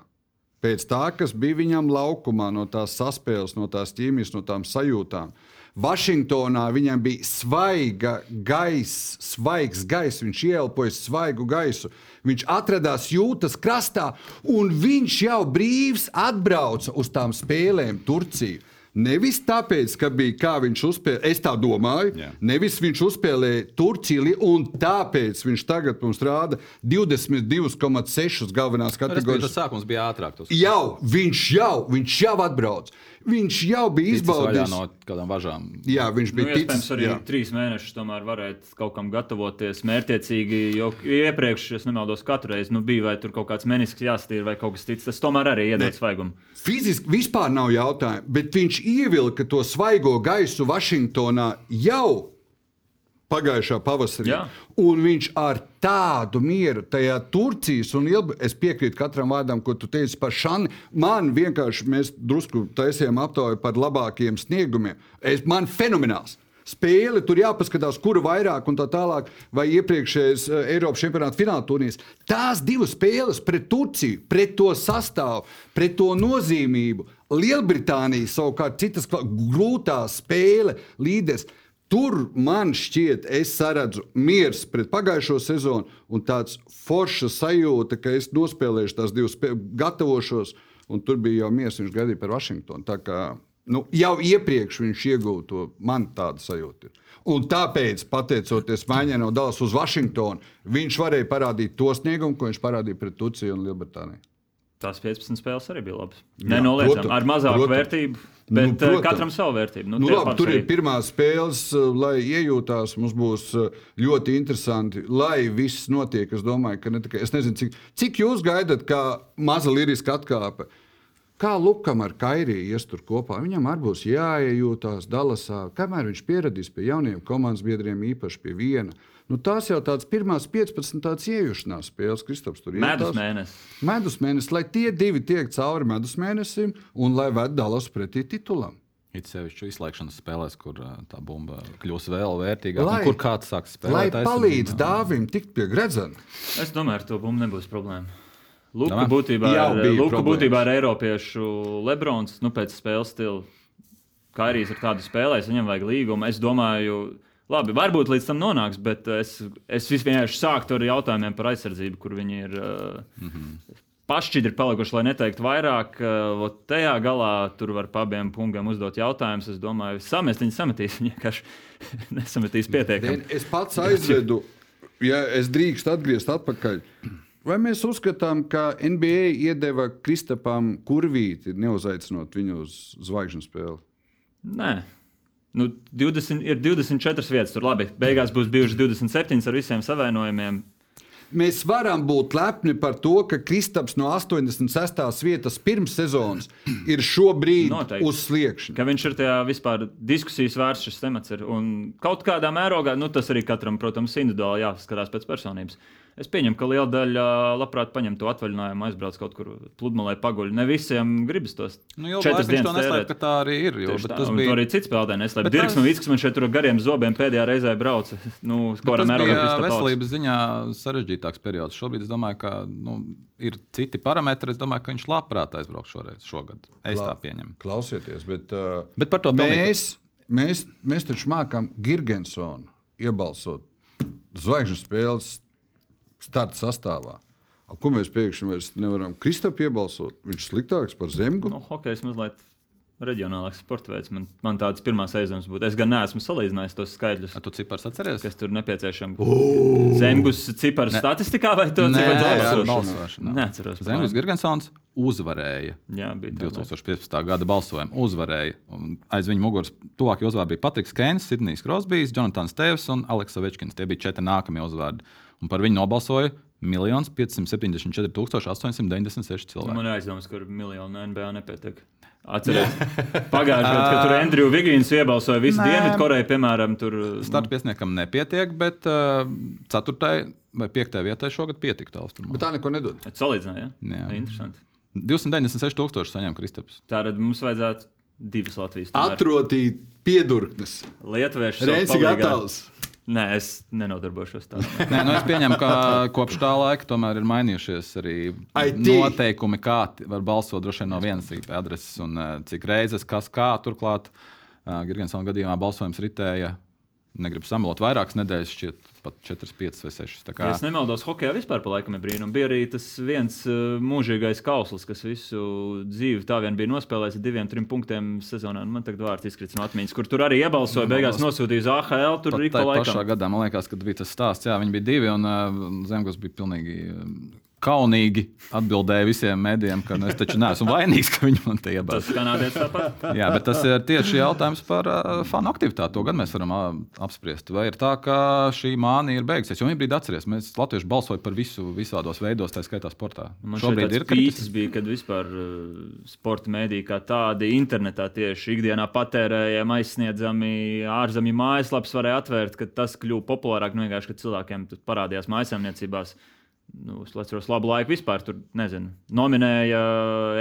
pēc tā, kas bija viņam laukumā, no tās saspēles, no tās ķīmijas, no tām sajūtām. Vašingtonā viņam bija svaiga gaisa, svaigs gaiss, viņš ielpoja svaigu gaisu. Viņš atradās jūtas krastā, un viņš jau brīvs atbrauca uz tām spēlēm Turcijā. Nevis tāpēc, ka bija kā viņš uzspēlēja, es tā domāju, Jā. nevis viņš uzspēlēja Turciju, un tāpēc viņš tagad mums rāda 22,6 galvenās kategorijas. Tas sākums bija ātrāk. Jau, viņš jau, viņš jau atbrauc. Viņš jau bija izbaudījis no kādām važām. Jā, viņš bija nu, ticis, arī jā. trīs mēnešus. Tomēr varētu kaut kam gatavoties mērķiecīgi. Jo iepriekš, es nemaldos, katru reizi nu, bija vai tur kaut kāds menisks jāstīra vai kaut kas cits. Tas tomēr arī iedod svaigumu. Fiziski vispār nav jautājumu, bet viņš ievilka to svaigo gaisu Vašingtonā jau pagājušā pavasarī. Jā. Un viņš ar tādu mieru tajā Turcijas un Ilba, es piekrītu katram vārdam, ko tu teici par Šani. Man vienkārši mēs drusku taisījām aptauju par labākiem sniegumiem. Es, man fenomenāls. Spēle tur jāpaskatās, kura vairāk un tā tālāk, vai iepriekšējais uh, Eiropas čempionāta fināla turnīrs. Tās divas spēles pret Turciju, pret to sastāvu, pret to nozīmību. Lielbritānija savukārt citas grūtā spēle līderis. Tur man šķiet, es redzu miers pret pagājušo sezonu un tāds forša sajūta, ka es nospēlēšu tās divas gatavošos. Un tur bija jau miers, viņš gaidīja par Vašingtonu. Tā kā nu, jau iepriekš viņš ieguva to, man tāda sajūta. Ir. Un tāpēc, pateicoties maiņai no Dallas uz Vašingtonu, viņš varēja parādīt to sniegumu, ko viņš parādīja pret Turciju un Lielbritāniju. Tās 15 spēles arī bija labas. Nenoliedzami, ar mazāku protams. vērtību, bet nu, protams. katram savu vērtību. Nu, nu, labi, tur arī. ir pirmās spēles, lai iejūtās. Mums būs ļoti interesanti, lai viss notiek. Es domāju, ka ne tikai es nezinu, cik, cik jūs gaidat, kā maza liriska atkāpe. Kā Lukam ar Kairiju ies tur kopā? Viņam arī būs jāiejūtās Dallasā, kamēr viņš pieradīs pie jauniem komandas biedriem, īpaši pie viena. Nu, tās jau tādas pirmās 15 tādas iejušanās spēles, Kristaps tur ir. Medus mēnesis. Medus mēnesis, lai tie divi tiek cauri medus mēnesim un lai ved Dallas pretī titulam. It sevišķi izslēgšanas spēlēs, kur tā bumba kļūs vēl vērtīgāka. Lai, kur kāds sāks spēlēt? Lai palīdz dāvim tikt pie gredzena. Es domāju, ar to bumbu nebūs problēma. Luka būtībā, ar, Luka būtībā ir Eiropiešu Lebrons, nu pēc spēles stila. Kā arī ar tādu spēlēs, viņam vajag līgumu. Es domāju, Labi, varbūt līdz tam nonāks, bet es, es vienkārši sāktu ar jautājumiem par aizsardzību, kur viņi ir. Mm -hmm. Pašķidri palikuši, lai neteiktu vairāk. Uh, tajā galā tur var abiem pungiem uzdot jautājumus. Es domāju, samest viņi sametīs. Viņi vienkārši [laughs] nesametīs pietiekami. Es pats aizvedu, ja es drīkstu atgriezt atpakaļ. Vai mēs uzskatām, ka NBA iedeva Kristapam kurvīti, neuzaicinot viņu uz zvaigžņu spēli? Nē. Nu, 20, ir 24 vietas, tur labi. Beigās būs bijušas 27 ar visiem savainojumiem. Mēs varam būt lepni par to, ka Kristaps no 86. vietas pirms sezonas ir šobrīd Noteikti. uz sliekšņa. Ka viņš ir tajā vispār diskusijas vērts šis temats. Ir. Un kaut kādā mērogā, nu, tas arī katram, protams, individuāli jāskatās pēc personības. Es pieņemu, ka liela daļa labprāt paņem to atvaļinājumu, aizbrauc kaut kur pludmalē, paguļ. Ne visiem gribas tos nu, četras dienas. Tas neslēp, ka tā arī ir. Jo, tā, tas bija arī cits spēlētājs. Neslēp. Dirks un Vīks, man šeit tur gariem zobiem pēdējā reizē brauca. [laughs] Nu, tas bija veselības ziņā sarežģītāks periods. Šobrīd es domāju, ka nu, ir citi parametri. Es domāju, ka viņš labprāt aizbrauks šoreiz, šogad. Es Kla tā pieņemu. Klausieties, bet, uh, bet par to mēs, mēs, mēs taču mākam Girgensonu iebalsot zvaigžņu spēles starta sastāvā. A, ko mēs pēkšņi nevaram Kristapu iebalsot? Viņš ir sliktāks par Zemgu. No, hokejs mazliet reģionālāks sports veids. Man, man tāds pirmās aizdomas būtu. Es gan neesmu salīdzinājis tos skaidrus. A, tu cipars atceries? Kas tur nepieciešams? Zemgus cipars ne. statistikā vai to balsošanā? Neatceros. Zemgus Girgensons uzvarēja. Jā, bija 2015. gada balsojumu. Uzvarēja. Un aiz viņa muguras tuvākie uzvārdi bija Patriks Kēns, Sidnijs Krosbijs, Jonatans Tevs un Aleksa Večkins. Tie bija četri nākamie uzvārdi un par viņu nobalsoja 1 574 896 cilvēki. Man ir aizdomas, ka miljonu NBA nepietiek. [laughs] Atcerieties, pagājušajā gadā, kad tur Andriju Vigīns iebalsoja visu Dienvidkoreju, piemēram, tur. Starta piesniekam nepietiek, bet uh, 4. vai 5. vietai šogad pietiktu Austrumā. Bet tā neko nedod. Salīdzināja, ja? Jā. Interesanti. 296 tūkstoši saņēma Kristaps. Tātad mums vajadzētu divas Latvijas. Atrotīt piedurknes. Lietuvieši. Reizi gatavs. Nē, es nenodarbošos tādā. [laughs] Nē, nu es pieņemu, ka kopš tā laika tomēr ir mainījušies arī IT. noteikumi, kā var balsot droši vien no vienas IP adreses un eh, cik reizes, kas kā. Turklāt uh, Girgensona gadījumā balsojums ritēja negribu samalot vairākas nedēļas, šķiet, pat 4, 5 vai 6. Kā... Es nemaldos, hokeja vispār pa laikam ir brīnums. Bija arī tas viens uh, mūžīgais kauslis, kas visu dzīvi tā vien bija nospēlējis ar diviem, trim punktiem sezonā. Nu, man tagad vārds izkrits no atmiņas, kur tur arī iebalsoja, beigās nosūtīja uz AHL. Tur arī pa laikam. Pašā gadā man liekas, ka bija tas stāsts, jā, viņi bija divi un uh, Zemgos bija pilnīgi. Uh, kaunīgi atbildēja visiem mēdījiem, ka nu, es taču neesmu vainīgs, ka viņi man te iebalsoja. Tas kanādietis tāpat. Jā, bet tas ir tieši jautājums par uh, fanu aktivitāti. To gan mēs varam uh, apspriest. Vai ir tā, ka šī mānija ir beigusies? Jo vienā brīdī atceries, mēs latvieši balsojam par visu visādos veidos, tā skaitā sportā. Man šobrīd ir krīzes, bija, kad vispār uh, sporta mēdī kā tādi internetā tieši ikdienā patērējiem aizsniedzami ārzemju mājaslapas varēja atvērt, ka tas kļuva populārāk nu, vienkārši, kad cilvēkiem parādījās mājasemniecībās nu, es atceros labu laiku vispār. Tur, nezinu, nominēja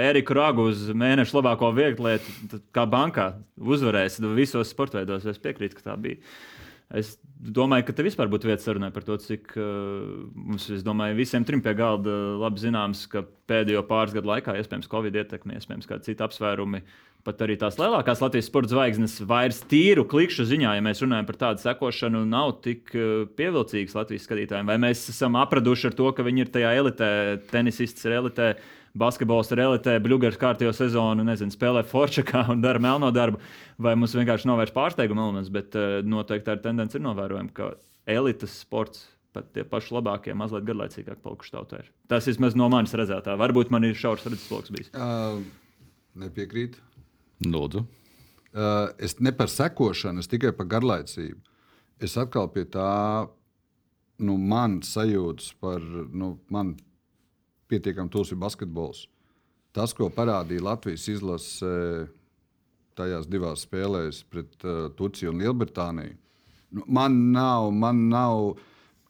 Eriku Ragu uz mēneša labāko vieglietu, kā bankā uzvarējis visos sporta veidos. Es piekrītu, ka tā bija. Es domāju, ka te vispār būtu vietas sarunai par to, cik uh, mums, domāju, visiem trim pie galda labi zināms, ka pēdējo pāris gadu laikā, iespējams, Covid ietekme, iespējams, kādi citi apsvērumi, pat arī tās lielākās Latvijas sporta zvaigznes vairs tīru klikšķu ziņā, ja mēs runājam par tādu sekošanu, nav tik uh, pievilcīgas Latvijas skatītājiem. Vai mēs esam apraduši ar to, ka viņi ir tajā elitē, tenisists ir elitē, basketbols ir elitē, bluģers kārtējo sezonu, nezinu, spēlē forčakā un dara melno darbu, vai mums vienkārši nav vairs pārsteiguma elements, bet uh, noteikti tā tendence ir novērojama, ka elites sports pat tie paši labākie, mazliet garlaicīgāk palikuši tautē. Tas vismaz no manis redzētā. Varbūt man ir šaurs redzesloks bijis. Uh, nepiekrītu. Lūdzu. Uh, es ne par sekošanu, es tikai par garlaicību. Es atkal pie tā, nu, man sajūtas par, nu, man pietiekami tūs ir basketbols. Tas, ko parādīja Latvijas izlase tajās divās spēlēs pret uh, Turciju un Lielbritāniju, nu, man nav. Man nav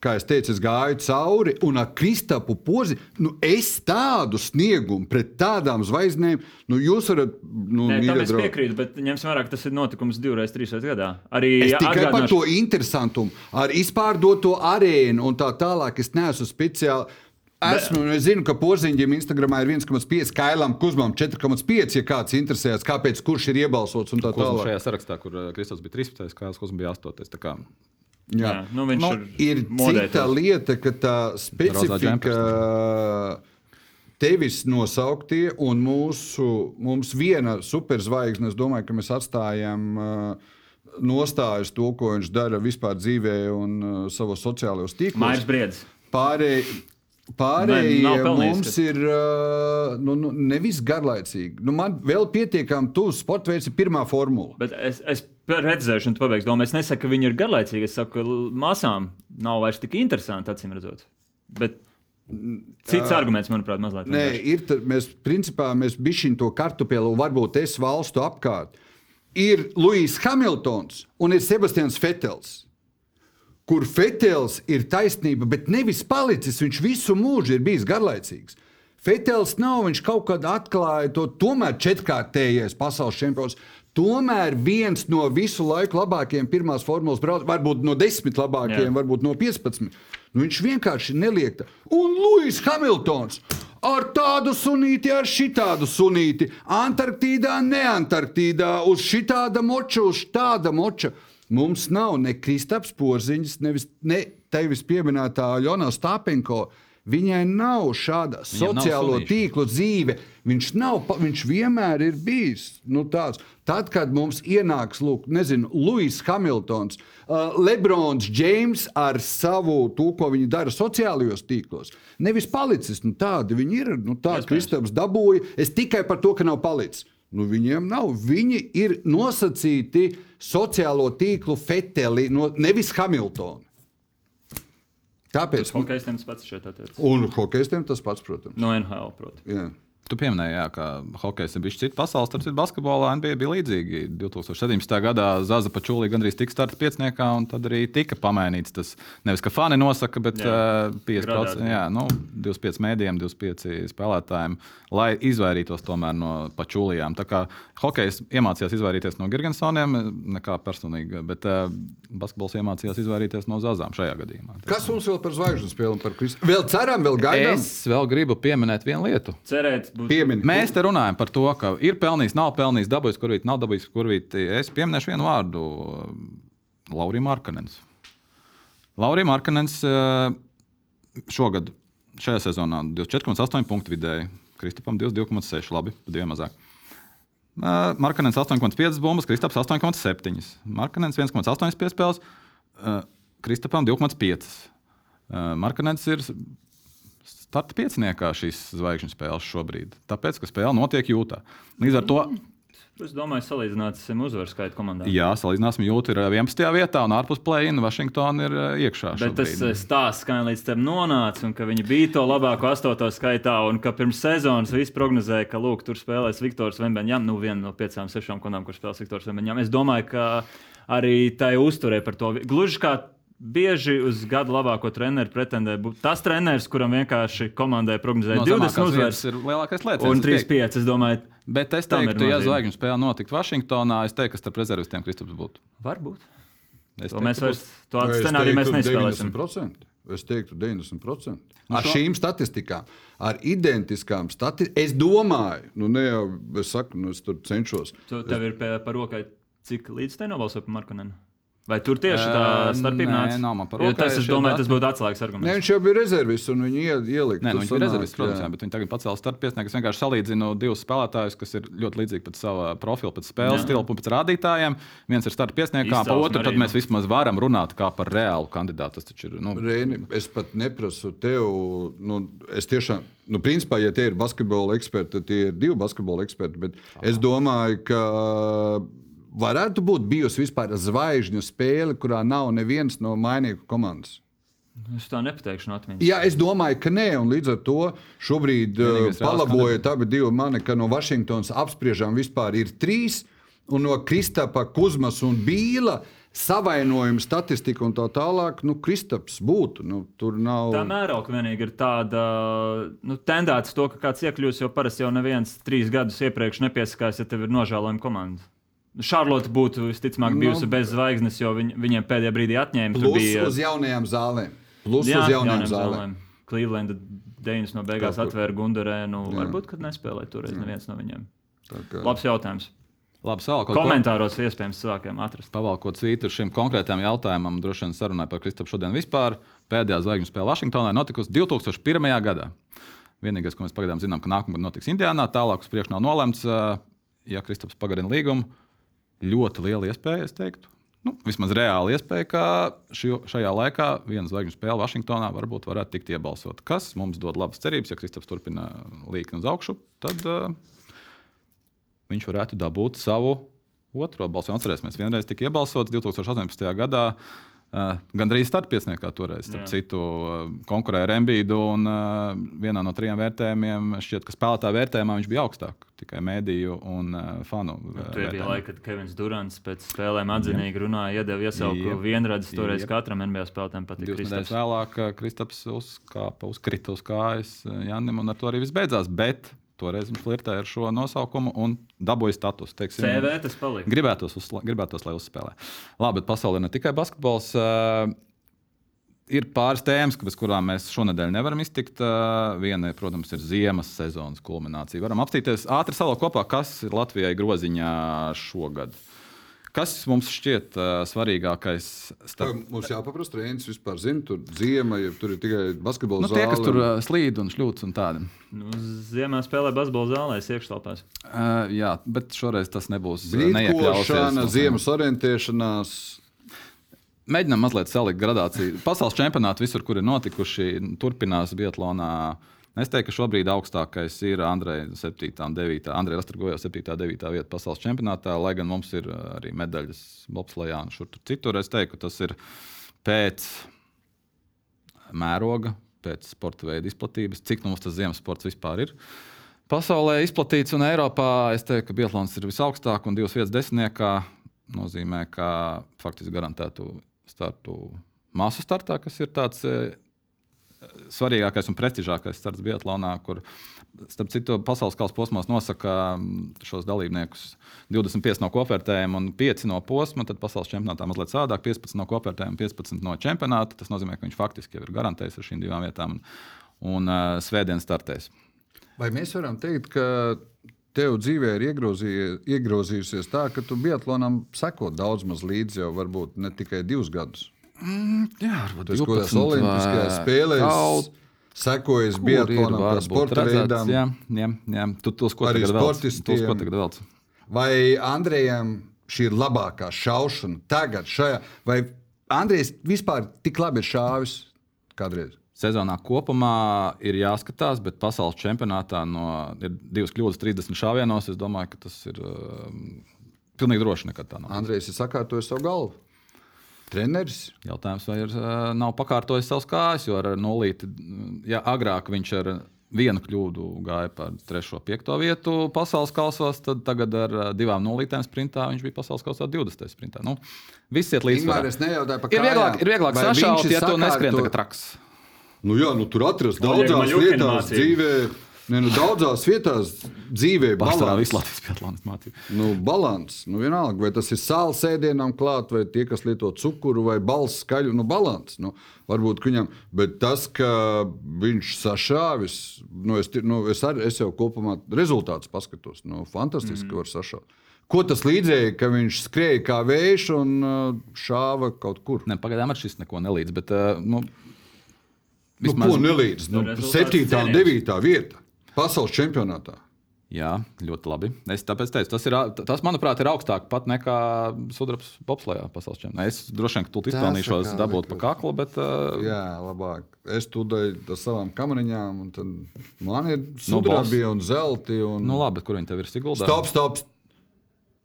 kā es teicu, es gāju cauri, un ar Kristapu pozi, nu, es tādu sniegumu pret tādām zvaigznēm, nu, jūs varat. Nu, Nē, tam es draugi. piekrītu, bet ņemsim vērā, ka tas ir notikums divreiz, trīs reizes gadā. Arī es tikai atgādināšu... par to interesantumu, ar izpārdoto arēnu un tā tālāk. Es neesmu speciāli esmu, un es zinu, ka Porziņģim Instagramā ir 1,5, Kailam Kuzmam 4,5, ja kāds interesējas, kāpēc kurš ir iebalsots un tā tālāk. šajā sarakstā, kur uh, Kristofers bija 13. Kāds Kuzma bija 8. Jā. Jā, nu, viņš Nu, ir ir cita lieta, ka tā specifika, tevis nosauktie un mūsu, mums viena superzvaigzne, es domāju, ka mēs atstājam uh, nostājas to, ko viņš dara vispār dzīvē un uh, savos sociālajos tīklos. Mairs Briedis. Pārējie, pārējie mums ir uh, nu, nu, nevis garlaicīgi. Nu, man vēl pietiekami tuvs sporta veids, ir pirmā formula. Bet es, es redzēšu, un tu pabeigsi domu. Es nesaku, ka viņi ir garlaicīgi. Es saku, ka masām nav vairs tik interesanti, acīm redzot. Bet cits arguments, manuprāt, mazliet. Nē, ir tā, mēs principā mēs bišķiņ to kartupeli, un varbūt es valstu apkārt. Ir Luijs Hamiltons un ir Sebastians Fetels. Kur Fetels ir taisnība, bet nevis palicis. Viņš visu mūžu ir bijis garlaicīgs. Fetels nav, viņš kaut kad atklāja to, tomēr četrkārtējais pasaules čempions. Tomēr viens no visu laiku labākajiem pirmās formulas braucējiem, varbūt no desmit labākajiem, Jā. varbūt no 15. Nu, viņš vienkārši neliek. tā. Un Lūsis Hamiltons ar tādu sunīti, ar šitādu sunīti, Antarktīdā, ne Antarktīdā, uz šitāda moča, uz tāda moča. Mums nav ne Kristaps Porziņš, nevis, ne tevis pieminētā Jona Stāpenko. Viņai nav šāda Viņam nav sociālo sunīšu. tīklu dzīve. Viņš, nav, viņš vienmēr ir bijis nu, tāds. Tad, kad mums ienāks, lūk, nezinu, Luis Hamiltons, uh, Lebrons Džeims ar savu to, ko viņi dara sociālajos tīklos, nevis palicis. Nu, tādi viņi ir. Nu, tā Iespējams. Kristaps dabūja. Es tikai par to, ka nav palicis. Nu, viņiem nav. Viņi ir nosacīti sociālo tīklu feteli, no, nevis Hamiltonu. Tāpēc. Hokejistiem tas pats šeit attiecas. Un hokeistiem tas pats, protams. No NHL, protams. Jā. Tu pieminēji, jā, ka hokejs ir bijis cits pasaules, tad basketbolā NBA bija līdzīgi. 2017. gadā Zaza Pačūlī gandrīz tika starta pieciniekā, un tad arī tika pamainīts. Tas nevis, ka fani nosaka, bet Jā. uh, 5%, Gradāti. jā, nu, 25 mēdījiem, 25 spēlētājiem, lai izvairītos tomēr no pačūlijām. Tā kā hokejs iemācījās izvairīties no Girgensoniem, nekā personīgi, bet uh, basketbols iemācījās izvairīties no Zazām šajā gadījumā. Kas mums vēl par zvaigžņu spēli un par Kristu? Vēl ceram, vēl gaidām. Es vēl gribu pieminēt vienu lietu. Cerēt, būs Piemini. Mēs te runājam par to, ka ir pelnījis, nav pelnījis, dabūjis kurvīt, nav dabūjis kurvīt. Es pieminēšu vienu vārdu - Laurija Markanens. Laurija Markanens eh, šogad, šajā sezonā, 24,8 punktu vidēji, Kristupam 22,6, labi, pa diviem mazāk. Eh, Markanens 8,5 bumbas, Kristaps 8,7. Markanens 1,8 piespēles, eh, Kristupam 2,5. Eh, Markanens ir starta pieciniekā šīs zvaigžņu spēles šobrīd. Tāpēc, ka spēle notiek jūtā. Līdz ar to, Es domāju, salīdzināsim uzvaru skaitu komandā. jā, salīdzināsim, jūta ir 11. vietā un ārpus plēna Vašingtona ir eh, iekšā. Bet tas šobrīd. eh, stāsts, kā līdz tam nonāca, un ka viņi bija to labāko astoto skaitā, un ka pirms sezonas viss prognozēja, ka lūk, tur spēlēs Viktors Vembeņģam, nu viena no piecām, sešām kundām, kur spēlēs Viktors Vembeņģam. Es domāju, ka arī tai uzturē par to. Gluži kā bieži uz gadu labāko treneru pretendē būt tas treneris, kuram vienkārši komandai prognozēja No 20 zemākās uzvaras vietas ir lielākais lēciens. un es piekrītu. 3-5. Es domāju, Bet es teiktu, ja zvaigžņu spēle notiktu Vašingtonā, es teiktu, ka starp rezervistiem Kristaps būtu. varbūt. Es To teiktu, mēs vairs tādu scenāriju nespēlēsim. 90%. Es teiktu 90%. Nu Ar šo- šīm statistikām, ar identiskām statistikām, es domāju, nu ne jau es saku, nu es tur cenšos. Tu, tev ir pie, par rokai, cik līdz te nobalsoja par Markanenu? Vai tur tieši tā starpība nē, nāca? nav man par Jo rokai Tas, es domāju, tas būtu atslēgas Ne, arguments. viņš jau bija rezervists un viņi ie- ielika. Nē, nu, viņš ir rezervists, protams, jā. bet viņi tagad pacēla starta piesnieku. Es vienkārši salīdzinu divus spēlētājus, kas ir ļoti līdzīgi pēc sava profila, pēc spēles Jā. stila un pēc rādītājiem. Viens ir starta piesniekā, pa otru tad arī, mēs nu. vismaz varam runāt kā par reālu kandidātu. Tas taču ir. Nu, Reini, es pat neprasu tev, nu, es tiešām, nu, principā, ja tie ir basketbola eksperti, tad tie ir divi basketbola eksperti. Bet es domāju, ka varētu būt bijusi vispār zvaigžņu spēle, kurā nav neviens no mainīgu komandas. Es tā nepateikšu no atmiņas. Jā, es domāju, ka nē, un līdz ar to šobrīd uh, palabojot abi divi mani, ka no Vašingtonas apspriežām vispār ir trīs, un no Kristapa, Kuzmas un Bīla savainojuma statistika un tā tālāk, nu, Kristaps būtu. Nu, tur nav. Tā mēroga vienīgi ir tāda nu, tendēta to, ka kāds iekļūs, jo parasti jau neviens trīs gadus iepriekš nepiesakās, ja tev ir nožēlojama komanda. Šarlote būtu visticamāk bijusi Nu, bez zvaigznes, jo viņ, viņiem pēdējā brīdī atņēma. Tur Plus bija uz jaunajām zālēm. Plus uz jaunajām zālēm. Cleveland Deinis no beigās atvēra Gundarēnu. Jā. Varbūt, kad nespēlēja toreiz neviens no viņiem. Tā kā- Labs jautājums. Labi, Sāla, Komentāros iespējams cilvēkiem atrast. Pavalkot svītu šim konkrētajam jautājumam, droši vien sarunāja par Kristofru šodien vispār. Pēdējā zvaigžņu spēle Vašingtonā notikusi 2001. gadā. Vienīgais, ko mēs pagaidām zinām, ka nākamā gada notiks Indiānā, tālāk uz priekšu nav nolemts. ā, Ja Kristofers pagarina līgumu, ļoti liela iespēja, es teiktu. Nu, vismaz reāli iespēja, ka šio, šajā laikā viena zvaigžņu spēle Vašingtonā varbūt varētu tikt iebalsot. Kas mums dod labas cerības, ja Kristofers turpina līkni uz augšu, tad uh, viņš varētu dabūt savu otro balsu. Atcerēsimies, vienreiz tika iebalsots 2018. gadā. Uh, Gan arī starppiesniekā toreiz, starp Jā. citu, uh, konkurēja ar Embīdu. Un, uh, vienā no trijiem vērtējumiem šķiet, ka spēlētāja vērtējumā viņš bija augstāk. Tikai mēdīju un uh, fanu. uh, Tur bija laika, kad Kevins Durants pēc spēlēm atzinīgi runāja, iedeva iesauku Jep. vienradzes. Toreiz Jep. katram NBA spēlētājam patīk Divas nedēļas vēlāk Kristaps uzkāpa, uzkrita uz kājas Janim, un ar to arī viss beidzās. Bet toreiz viņš flirtēja ar šo nosaukumu un dabūja statusu. Teiksim, CV tas palika. Gribētos, uzsla, gribētos, lai uzspēlē. Labi, bet pasaulē ne tikai basketbols. Uh, ir pāris tēmas, bez kurām mēs šonadēļ nevaram iztikt. Viena, protams, ir ziemas sezonas kulminācija. Varam apstīties ātri salā kopā, kas ir Latvijai groziņā šogad. Kas mums šķiet uh, svarīgākais? Tā Starp, Mums jāpaprasa, trījus vispār zina, tur ziema, ja tur ir tikai basketbola nu, tie, kas tur uh, slīd un šļūts un tādi. Nu, ziemā spēlē basbola zālēs, iekštelpās. Uh, jā, bet šoreiz tas nebūs uh. Brīdkošana, ziemas orientēšanās. Mēģinām mazliet salikt gradāciju. Pasaules čempionāti visur, kur ir notikuši, turpinās Bietlānā. Es teiktu, ka šobrīd augstākais ir Andrejs 7. un 9. Andrejs Rastrgojo 7. un 9. vieta pasaules čempionātā, lai gan mums ir uh, arī medaļas bobslējā un šur tur citur. Es teiktu, tas ir pēc mēroga, pēc sporta veida izplatības, cik nu mums tas ziemas sports vispār ir. Pasaulē izplatīts un Eiropā es teiktu, ka Bietlāns ir visaugstāk un divas vietas desmitniekā nozīmē, ka faktiski garantētu startu māsu startā, kas ir tāds e, svarīgākais un prestižākais starts Bietlānā, kur starp citu pasaules kausa posmos nosaka mm, šos dalībniekus 25 no kopvērtējuma un 5 no posma. Tad pasaules čempionātā mazliet savādāk, 15 no kopvērtējuma, 15 no čempionāta. Tas nozīmē, ka viņš faktiski jau ir garantējis ar šīm divām vietām un, un uh, svētdien startēs. Vai mēs varam teikt, ka tev dzīvē ir iegrozījusies tā, ka tu Biatlonam seko daudz maz līdzi jau varbūt ne tikai divus gadus? Jā, varbūt Tas, ko tas Olimpiskajās spēlēs, sekojas Biatlonam kā sporta veidam. Jā, jā, jā. Tu uz ko tagad velc? uz ko tagad velc? Vai Andrejam šī ir labākā šaušana tagad, šajā, vai Andrejs vispār tik labi ir šāvis kādreiz? Sezonā kopumā ir jāskatās, bet pasaules čempionātā no, ir divas kļūdas, 30 šāvienos. Es domāju, ka tas ir um, pilnīgi droši nekad tā nav. Andrejs ir sakārtojis savu galvu. Treneris. Jautājums, vai ir, nav pakārtojis savus kājas, jo ar nulīti, ja agrāk viņš ar vienu kļūdu gāja par 3. un 5. vietu pasaules kausos, tad tagad ar divām nulītēm sprintā viņš bija pasaules kausā 20. sprintā. Nu, viss iet līdz Ingmār, es nejautāju par Ir vieglāk, ir vieglāk sašaut, ja tu neskrien tagad traks. Nu, jā, nu, tur atrast daudzās Maļukina vietās, mācība. dzīvē. Ne, nu, daudzās vietās dzīvē balans. visu Latvijas pietlānas mācību. Nu, balans. Nu, vienalga, vai tas ir sāls ēdienam klāt, vai tie, kas lieto cukuru vai balss skaļu. Nu, balans. Nu, varbūt viņam, bet tas, ka viņš sašāvis, nu, es, nu, es, ar, es jau kopumā rezultātus paskatos. Nu, fantastiski, mm. ka var sašaut. Ko tas līdzēja, ka viņš skrēja kā vējš un uh, šāva kaut kur? Ne, pagaidām ar šis neko nelīdz. Bet, uh, nu, Nu, vismaz- ko nelīdz? Nu, Nu, rezultāts 7. un cienījams. 9. vieta pasaules čempionātā. Jā, ļoti labi. Es tāpēc teicu, tas, ir, tas manuprāt, ir augstāk pat nekā sudraba bobslēgā pasaules čempionātā. Es droši vien, ka tu izpelnīšos dabūt pa kaklu, bet uh, Jā, labāk. Es tūdaļ ar savām kamariņām, un tad man ir Nu, sudrabi un zelti. Un... nu, labi, kur viņi tev ir siguldā? Stop, stop!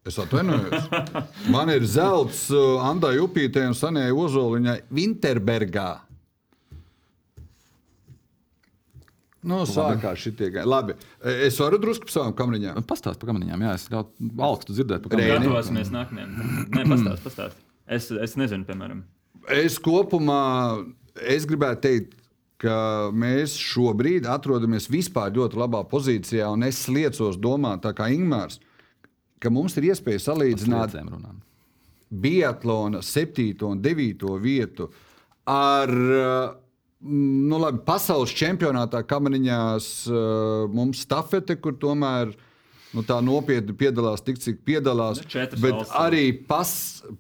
Es atvainojos. [laughs] Man ir zelts Andai Upītē un Sanējai Ozoliņai Winterbergā. Nu, sākās šitie gadi. Labi, es varu drusku par savām kamariņām. Pastāst par kamaniņām, jā, es ļoti augstu dzirdēju par Rēni. kamaniņām. Gatavosimies nākamajam. Nē, pastāst, pastāst. Es, es nezinu, piemēram. Es kopumā es gribētu teikt, ka mēs šobrīd atrodamies vispār ļoti labā pozīcijā, un es liecos domāt, tā kā Ingūns, ka mums ir iespēja salīdzināt. Biatlona 7. un 9. vietu ar uh, nu, labi, pasaules čempionātā kamaniņās uh, mums stafete, kur tomēr nu, tā nopietni piedalās tik, cik piedalās. Nu, bet valstis. arī pas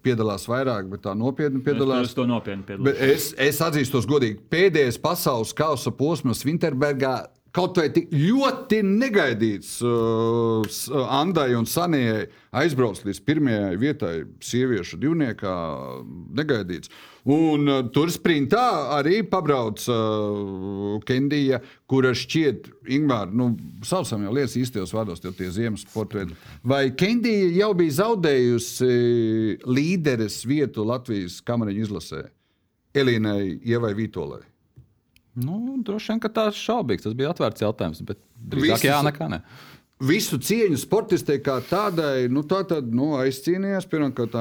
piedalās vairāk, bet tā nopietni piedalās. Es to nopietni Bet piedalījos. es, es atzīstos godīgi, pēdējais pasaules kausa posms Vinterbergā. Kaut vai tik ļoti negaidīts, uh, s- Andai un Sanijai aizbraukt līdz pirmajai vietai, sieviešu divniekā. Negaidīts. Un uh, tur sprintā arī pabrauc uh, Kendija, kura šķiet, Ingūna, nu, saucam jau lietas īstajos vārdos, jo tie ziemas sporta veidi. Vai Kendija jau bija zaudējusi līderes vietu Latvijas kamariņu izlasē? Elīnai, Ievai Vītolai. Nu, droši vien, tas šaubīgs. Tas bija atvērts jautājums, bet drīzāk jā, nekā ne. Visu cieņu sportistei kā tādai, nu, tā tad nu, aizcīnījās pirmkārt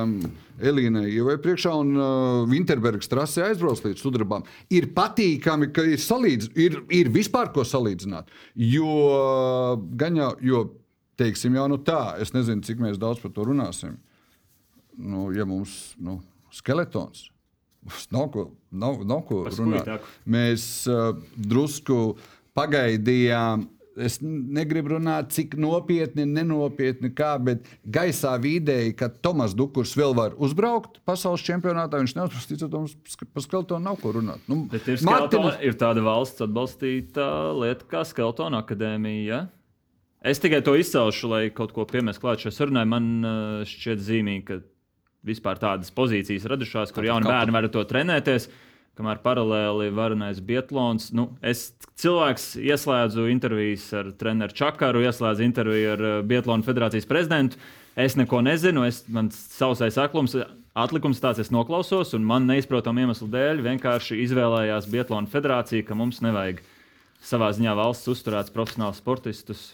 Elīnai Ievai priekšā un uh, Vinterbergas trasē aizbrauc līdz sudrabām. Ir patīkami, ka ir salīdz, ir, ir vispār ko salīdzināt. Jo, gan jau, jo, teiksim jau nu tā, es nezinu, cik mēs daudz par to runāsim. Nu, ja mums nu, skeletons. Mums nav ko, nav, nav ko runāt. skuitaku. Mēs uh, drusku pagaidījām. Es negribu runāt, cik nopietni, nenopietni, kā, bet gaisā vidēji, ka Tomas Dukurs vēl var uzbraukt pasaules čempionātā, viņš neuzsprāstīts, ka mums par skeletonu nav ko runāt. Nu, Bet ir, Martinas... ir tāda valsts atbalstīta lieta kā Skeltona akadēmija. Ja? Es tikai to izcelšu, lai kaut ko piemestu klāt šai sarunai. Man uh, šķiet zīmīgi, ka vispār tādas pozīcijas radušās, kur jauni bērni var ar to trenēties. Kamēr paralēli varonais Bietlons, nu, es cilvēks ieslēdzu intervijas ar treneru Čakaru, ieslēdzu interviju ar uh, Bietlonu federācijas prezidentu. Es neko nezinu, es, man sausais aklums, atlikums tāds, es noklausos, un man neizprotamu iemeslu dēļ vienkārši izvēlējās Bietlonu federācija, ka mums nevajag savā ziņā valsts uzturēts profesionāls sportistus.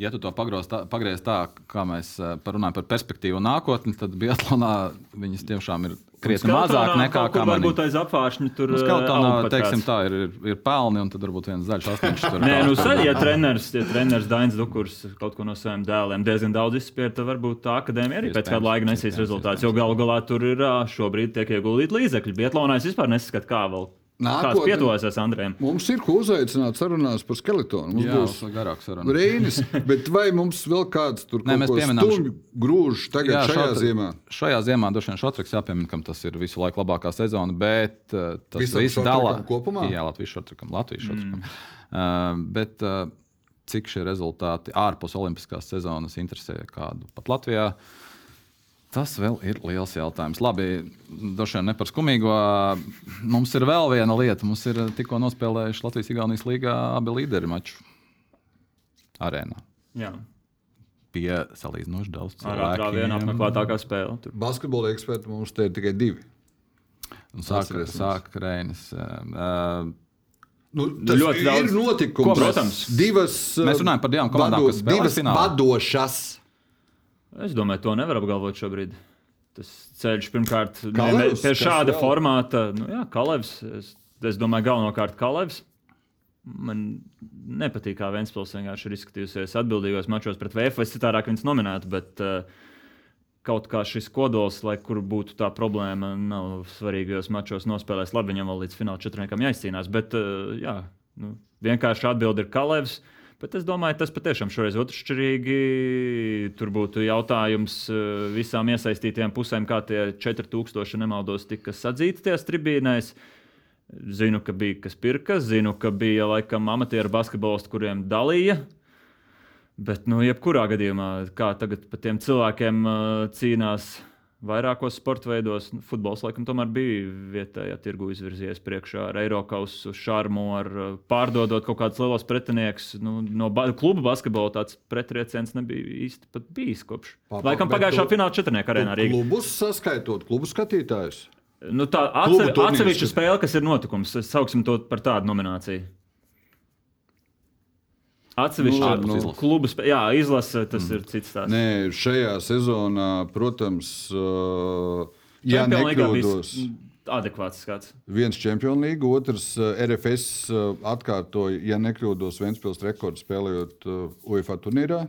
Ja tu to tā, pagriez tā kā mēs eh, parunājam par perspektīvu un nākotni, tad Biatlonā viņas tiešām ir krietni mazāk nekā kā kamaniņa. varbūt aiz apgāršņa tur Nu, Skeltonā, aug pat teiksim, tā ir, ir, ir pelni, un tad varbūt viens zaļš asniņš tur Nē, nu, kaut kur- sa- ja treneris, ja treneris Dainis Dukurs kaut ko no saviem dēliem diezgan daudz izspiež, tad varbūt tā akadēmija arī pēc kāda laika nesīs rezultātus. Jo galu galā tur ir šobrīd tiek ieguldīti līdzekļi. Bietlonā es vispār nesaskatu, kā vēl. Kāds Nākotnē- pietuvojas Andrejam? Mums ir ko uzaicināt sarunās par skeletonu. Mums Jā, būs būs garāk saruna. Reinis, bet vai mums vēl kāds tur Nē, kaut pieminām stumj grūž tagad jā, šajā šotri- ziemā? Šajā ziemā droši vien Šotriks jāpiemina, ka tas ir visu laiku labākā sezona, bet uh, tas Visam viss dalā kopumā? Jā, Latvijas šotrikam, Latvijas šotrikam. Mm. Uh, bet uh, cik šie rezultāti ārpus olimpiskās sezonas interesē kādu pat Latvijā? Tas vēl ir liels jautājums. Labi, droši vien ne par skumīgo. Mums ir vēl viena lieta. Mums ir tikko nospēlējuši Latvijas-Igaunijas līgā abi līderi maču arēnā. Jā, Pie salīdzinoši daudz ar ātrā vienā apmeklētākā spēle. Tur. Basketbola eksperti mums te ir tikai divi. Un sāk, Atcerēsimies. sāk Reinis. Uh, Nu, tas ļoti ir daudz- notikums. Ko, protams. Divas, Mēs runājam par divām komandām, kas spēlē divas vadošas. Es domāju, to nevar apgalvot šobrīd. Tas ceļš pirmkārt Kalevs, pie šāda vēl? formāta. Nu, jā, Kalevs. Es, es domāju, galvenokārt Kalevs. Man nepatīk, kā Vēnspils vienkārši ir izskatījusies atbildīgos mačos pret VF. Es citādāk viņas nominētu, bet uh, kaut kā šis kodols, lai kur būtu tā problēma, nav svarīgajos mačos nospēlēs. Labi, viņam vēl līdz fināla četrniekam jāizcīnās, bet uh, jā, nu, vienkārši atbildi ir Kalevs. Bet es domāju, tas patiešām šoreiz otršķirīgi. Tur būtu jautājums eh, visām iesaistītajām pusēm, kā tie 4000 nemaldos tika sadzīti tajās tribīnēs. Zinu, ka bija kas pirka, zinu, ka bija laikam amatieru basketbolisti, kuriem dalīja. Bet, nu, jebkurā gadījumā, kā tagad par tiem cilvēkiem uh, cīnās vairākos sporta veidos, futbols laikam tomēr bija vietējā tirgu izvirzījies priekšā ar Eiropasu, šarmu, ar uh, pārdodot kaut kādus lielos pretiniekus. Nu, no ba kluba basketbola tāds pretrieciens nebija īsti pat bijis kopš. Pa- pa- Laikam pagājušā tu- fināla četrniekā arēnā Rīgā. Klubus saskaitot, klubu skatītājus. Nu, tā atsevi, atsevišķa spēle, kas ir notikums, sauksim to par tādu nomināciju. Atsevišķa Nu, nu, klubu spēle, jā, izlase, tas mm. ir cits stāsts. Nē, šajā sezonā, protams, uh, ja Čempionu līgā nekļūdos, adekvāts skats. viens Champions League, otrs RFS atkārtoja, ja nekļūdos, Vēnspils rekordu spēlējot UEFA turnīrā.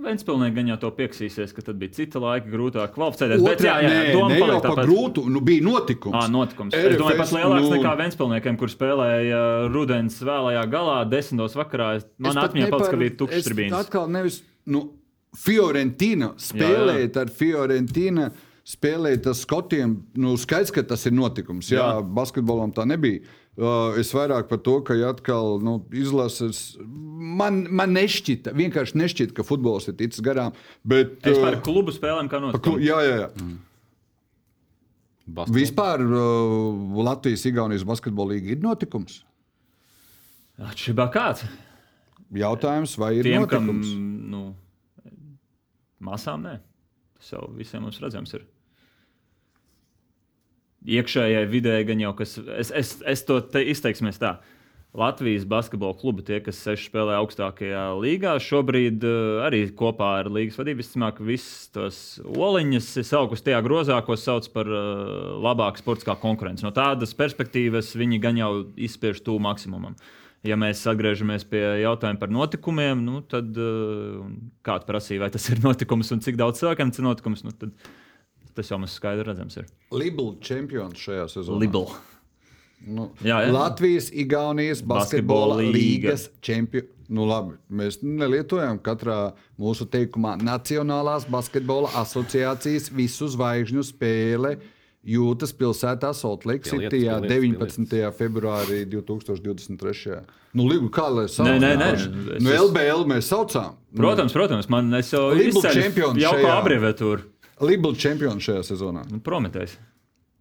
Ventspilnieki gan jau to pieksīsies, ka tad bija cita laika, grūtāk kvalificēties. Bet, jā, jā, nē, doma par tāpat. grūtu, nu bija notikums. À, notikums. Es domāju, pat RFS, lielāks nu- nekā Ventspilniekiem, kur spēlēja rudens vēlajā galā, desmitos vakarā. Man atmiņā paliks, ka bija tukšs tribīns. Atkal nevis nu, Fiorentina spēlēt ar Fiorentina. Spēlēt ar skotiem, nu, skaidrs, ka tas ir notikums. Jā, jā. Jā. basketbolam tā nebija. Uh, es vairāk par to, ka ja atkal nu, izlases. Man, man nešķita, vienkārši nešķita, ka futbols ir ticis garām. Bet, Es par uh, klubu spēlēm kā notikumu. jā, jā, jā. Basketbols. Vispār uh, Latvijas-Igaunijas basketbola līga ir notikums. Atšķirībā kāds? Jautājums, vai ir Tiem, kam notikums? nu, masām nē. Tas jau visiem mums redzams ir. Iekšējai vidē gan jau kas. Es, es, es to te izteiksimies tā. Latvijas basketbola klubi, tie, kas seši spēlē augstākajā līgā, šobrīd uh, arī kopā ar līgas vadību visticamāk, visas tos oliņas saukus tajā grozā, ko sauc par uh, labāku sportiskā konkurenci. No tādas perspektīvas viņi gan jau izspiež tuvu maksimumam. Ja mēs atgriežamies pie jautājuma par notikumiem, nu, tad uh, kāds prasīja, vai tas ir [laughs] notikums un cik daudz cilvēkiem tas ir notikums, nu, tad tas jau mums skaidri redzams. Ir. Libela čempions šajā sezonā. Libela. Nu, Jā, jā. Latvijas, Igaunijas basketbola Basketbola līga. līgas čempions. Nu, labi, mēs nelietojam katrā mūsu teikumā Nacionālās basketbola asociācijas visu zvaigžņu spēle. Jūtas pilsētā Pielietas, City pielietas, 19. februārī 2023. Nu, Ligu, kā lai sauc? Nē, nē, nē. Nu, Es- LBL mēs saucām. Protams, protams, man jau izceļu čempions jau kā šajā- Libela čempions šajā sezonā. Nu, Prometējs.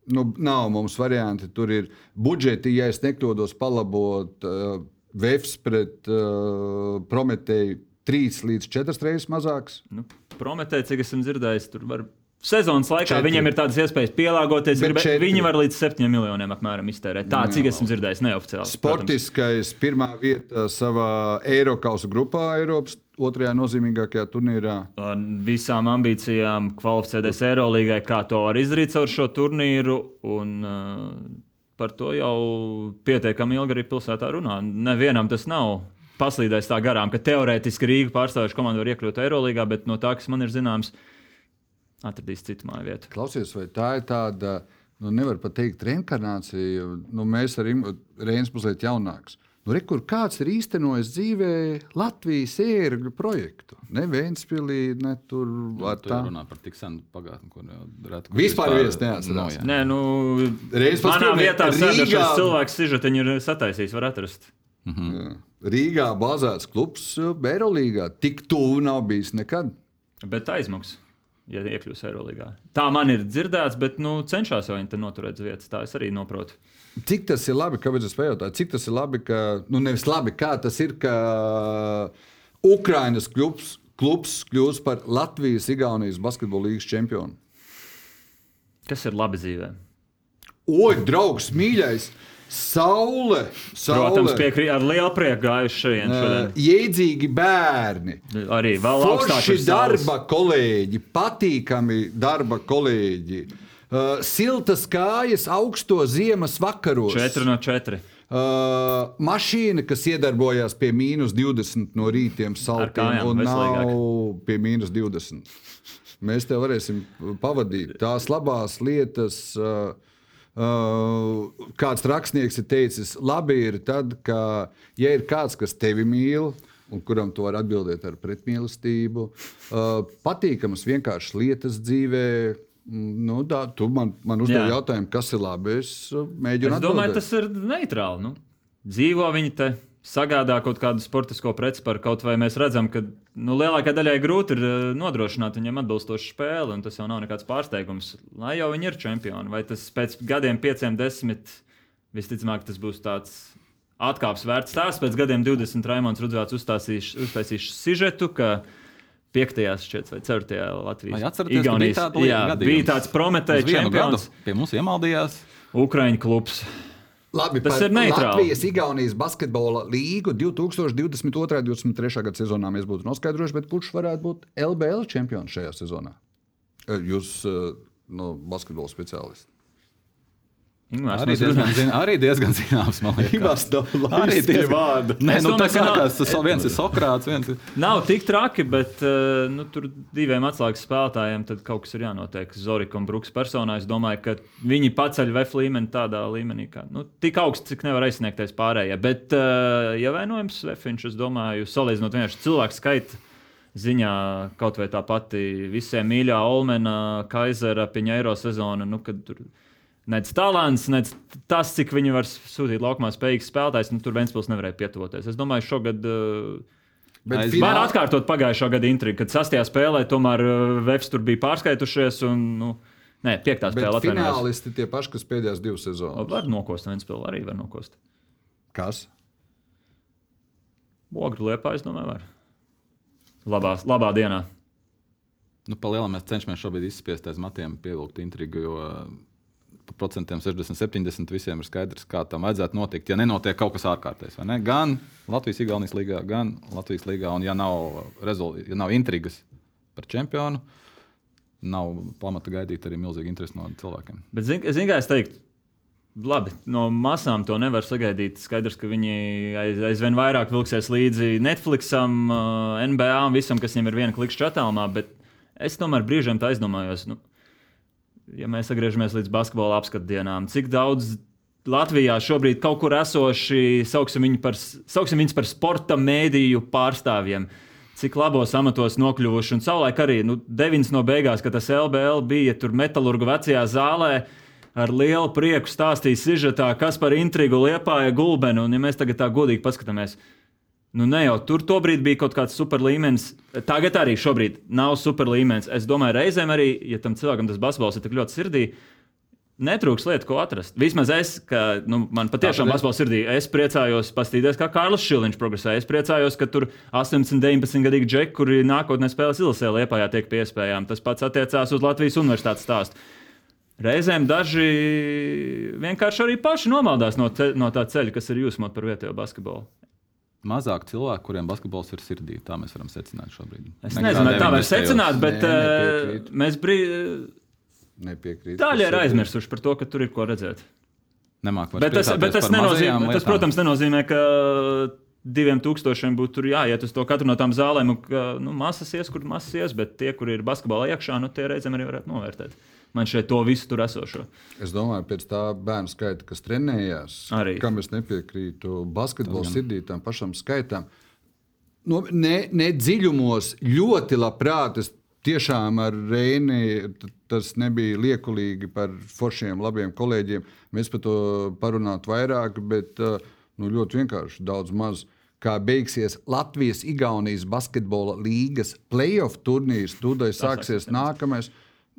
Nu, nav mums varianti. Tur ir budžeti, ja es nekļūdos, palabot uh, Vēfs pret uh, Prometēju trīs līdz četras reizes mazāks. Nu, Prometēji, cik esmu dzirdējis, tur var. Sezonas laikā Četri. viņiem ir tādas iespējas pielāgoties. Grib, viņi var līdz 7 miljoniem apmēram iztērēt. Tā, cik esmu dzirdējis, neoficiāli. protams. Sportiskais pirmā vieta savā Eiropas grupā, Eiropas otrajā nozīmīgākajā turnīrā. Ar visām ambīcijām kvalificēties Eirolandā, kā to var izdarīt caur šo turnīru. Un, uh, par to jau pietiekami ilgi arī pilsētā runā. Nevienam tas nav paslīdējis tā garām, ka teorētiski Rīga pārstāvoša komanda var iekļūt Eirolandā, bet no tā, kas man ir zināms, atradīs citu māju vietu. Klausies, vai tā ir tāda, nu, nevar pat teikt, reinkarnācija. Nu, mēs arī Reinas mazliet jaunāks. Nu, re, kur kāds ir īstenojis dzīvē Latvijas ērgļu projektu? Ne Vēnspilī, ne tur Tu tā. runā par tik senu pagātni, kur jau rētu. Vispār viens neatcerās. No. Nē, nu, Reiz pats manā vietā Rīgā- sēdošais cilvēks sižetiņu ir sataisījis, var atrast. Jā. Rīgā bāzēts klubs Eirolandā. Tik tuvu nav bijis nekad. Bet aizmuks, ja iekļūs Eirolandā. Tā man ir dzirdēts, bet nu, cenšas jau viņi te noturēt vietas. Tā es arī noprotu. Cik tas ir labi, kāpēc es pajautāju? Cik tas ir labi, ka, nu, nevis labi, kā tas ir, ka Ukrainas klubs, klubs kļūst par Latvijas-Igaunijas basketbola līnijas čempionu? Kas ir labi dzīvē? Oi, draugs, mīļais! Saule! saule Protams, piekrīt ar lielu prieku gājuši šeit. Uh, Jēdzīgi bērni, Arī vēl forši augstāks darba kolēģi, patīkami darba kolēģi, uh, siltas kājas augsto ziemas vakaros. 4 no 4. Uh, mašīna, kas iedarbojās pie mīnus 20 no rītiem, saltiem, un nav pie mīnus 20. Mēs te varēsim pavadīt tās labās lietas. Uh, uh, kāds rakstnieks ir teicis, labi ir tad, ka, ja ir kāds, kas tevi mīl, un kuram tu vari atbildēt ar pretmīlestību, uh, patīkamas vienkāršas lietas dzīvē. Nu, tā, tu man, man uzdevi jautājumu, kas ir labi. Es uh, mēģinu Es domāju, atbildēt. tas ir neitrāli. Nu. Dzīvo viņi te, sagādā kaut kādu sportisko preci par kaut vai mēs redzam, ka nu, lielākajai daļai grūti ir eh, nodrošināt viņiem atbilstošu spēli, un tas jau nav nekāds pārsteigums. Lai jau viņi ir čempioni, vai tas pēc gadiem, pieciem, desmit, visticamāk, tas būs tāds. Atkāpes vērts stāsts. Pēc gadiem 20 Raimons Rudzvārds uzstāsīs, uztaisīs sižetu, ka 5. šķiet, vai 4. Latvijas Vai atceraties, ka bija tāda lieta jā, gadījums? bija tāds gadu čempions, pie mums iemaldījās. Ukraiņu klubs. Labi, Tas par ir neitrāli. Latvijas Igaunijas basketbola līgu 2022. un 2023. gada sezonā mēs būtu noskaidrojuši, bet kurš varētu būt LBL čempions šajā sezonā? Jūs, eh, no basketbola speciālisti. Ingmārs Arī diezgan, zin, arī diezgan zināms, man liekas. Nav Arī diezgan vārda. Nē, Es nu, domāju, tas ka nav- sākās, tas viens ir Sokrāts, viens ir. Nav tik traki, bet uh, nu, tur diviem atslēgas spēlētājiem tad kaut kas ir jānotiek. Zorika un Brooks personā. Es domāju, ka viņi paceļ VF līmeni tādā līmenī, kā nu, tik augsts, cik nevar aizsniegties pārējie. Bet, ja vainojams Vefiņš, es domāju, salīdzinot vienkārši cilvēku skaitu. Ziņā kaut vai tā pati visiem mīļā Olmena, Kaisera, Piņēro sezona, nu, kad tur nec talants, nec tas, cik viņi var sūtīt laukumā spējīgs spēlētājs, nu, tur Ventspils nevarēja pietuvoties. Es domāju, šogad uh, Bet Aiz- finālā- Var atkārtot pagājušā gada intrigu, kad sastajā spēlē tomēr uh, Vēfs tur bija pārskaitušies. Un, nu, nē, piektā spēlē finālisti tie paši, kas pēdējās divas sezonas. Var nokost, viens spēlē arī var nokost. Kas? Ogri liepā, es domāju, var. Labā, labā dienā. Nu, Palielinām, mēs cenšamies šobrīd izspiest aiz matiem, pievilkt intrigu, jo procentiem 60, 70 visiem ir skaidrs, kā tam vajadzētu notikt. Ja nenotiek kaut kas ārkārtējs, vai ne? Gan Latvijas Igaunijas līgā, gan Latvijas līgā, un ja nav, rezult, ja nav intrigas par čempionu, nav pamata gaidīt arī milzīgi interesi no cilvēkiem. Bet, zini, zin, kā es teiktu, labi, no masām to nevar sagaidīt. Skaidrs, ka viņi aiz, aizvien vairāk vilksies līdzi Netflixam, uh, NBA un visam, kas viņiem ir viena klikšķa attālumā. Bet es tomēr brīžiem tā aizdomājos, nu, ja mēs atgriežamies līdz basketbola apskatdienām, cik daudz. Latvijā šobrīd kaut kur esoši, sauksim, viņu par, sauksim viņus par sporta mēdīju pārstāvjiem, cik labos amatos nokļuvuši. Un savulaik arī nu, deviņas no beigās, kad tas LBL bija tur metālurgu vecajā zālē, ar lielu prieku stāstīja sižetā, kas par intrigu liepāja gulbenu. Un, ja mēs tagad tā godīgi paskatāmies, nu ne jau tur tobrīd bija kaut kāds super līmenis. Tagad arī šobrīd nav super līmenis. Es domāju, reizēm arī, ja tam cilvēkam tas basketbols ir tik ļoti sirdī. Netrūks lietu, ko atrast. Vismaz es, ka nu, man patiešām basketbols sirdī, es priecājos paskatīties, kā Kārlis Šiliņš progresē. Es priecājos, ka tur 18, 19 gadīgi džeki, kuri nākotnē spēlēs Ilsē, Liepājā, tiek pie iespējām. Tas pats attiecās uz Latvijas universitātes stāstu. Reizēm daži vienkārši arī paši nomaldās no, te, no tā ceļa, kas ir jūsmot par vietējo basketbolu. Mazāk cilvēku, kuriem basketbols ir sirdī, tā mēs varam secināt šobrīd. Es nezinu, vai tā var secināt, bet Nē, uh, nepiekrītu. mēs brī... Nepiekrīt. daļai ir aizmirsuši par to, ka tur ir ko redzēt. Nemāk Bet tas, bet tas, nenozīmē, tas, protams, nenozīmē, ka diviem tūkstošiem būtu tur jāiet uz to katru no tām zālēm, un ka nu, masas ies, kur masas ies, bet tie, kur ir basketbolā iekšā, nu, tie reizēm arī varētu novērtēt. Man šeit to visu tur esošo. Es domāju, pēc tā bērnu skaita, kas trenējās, Arī. kam es nepiekrītu basketbola sirdī tam pašam skaitam. Nu, ne, ne dziļumos, ļoti labprāt. Es tiešām ar Reini tas nebija liekulīgi par foršiem, labiem kolēģiem. Mēs par to parunātu vairāk, bet uh, nu, ļoti vienkārši daudz maz. Kā beigsies Latvijas-Igaunijas basketbola līgas playoff turnīrs, tūdaļ sāksies nākamais.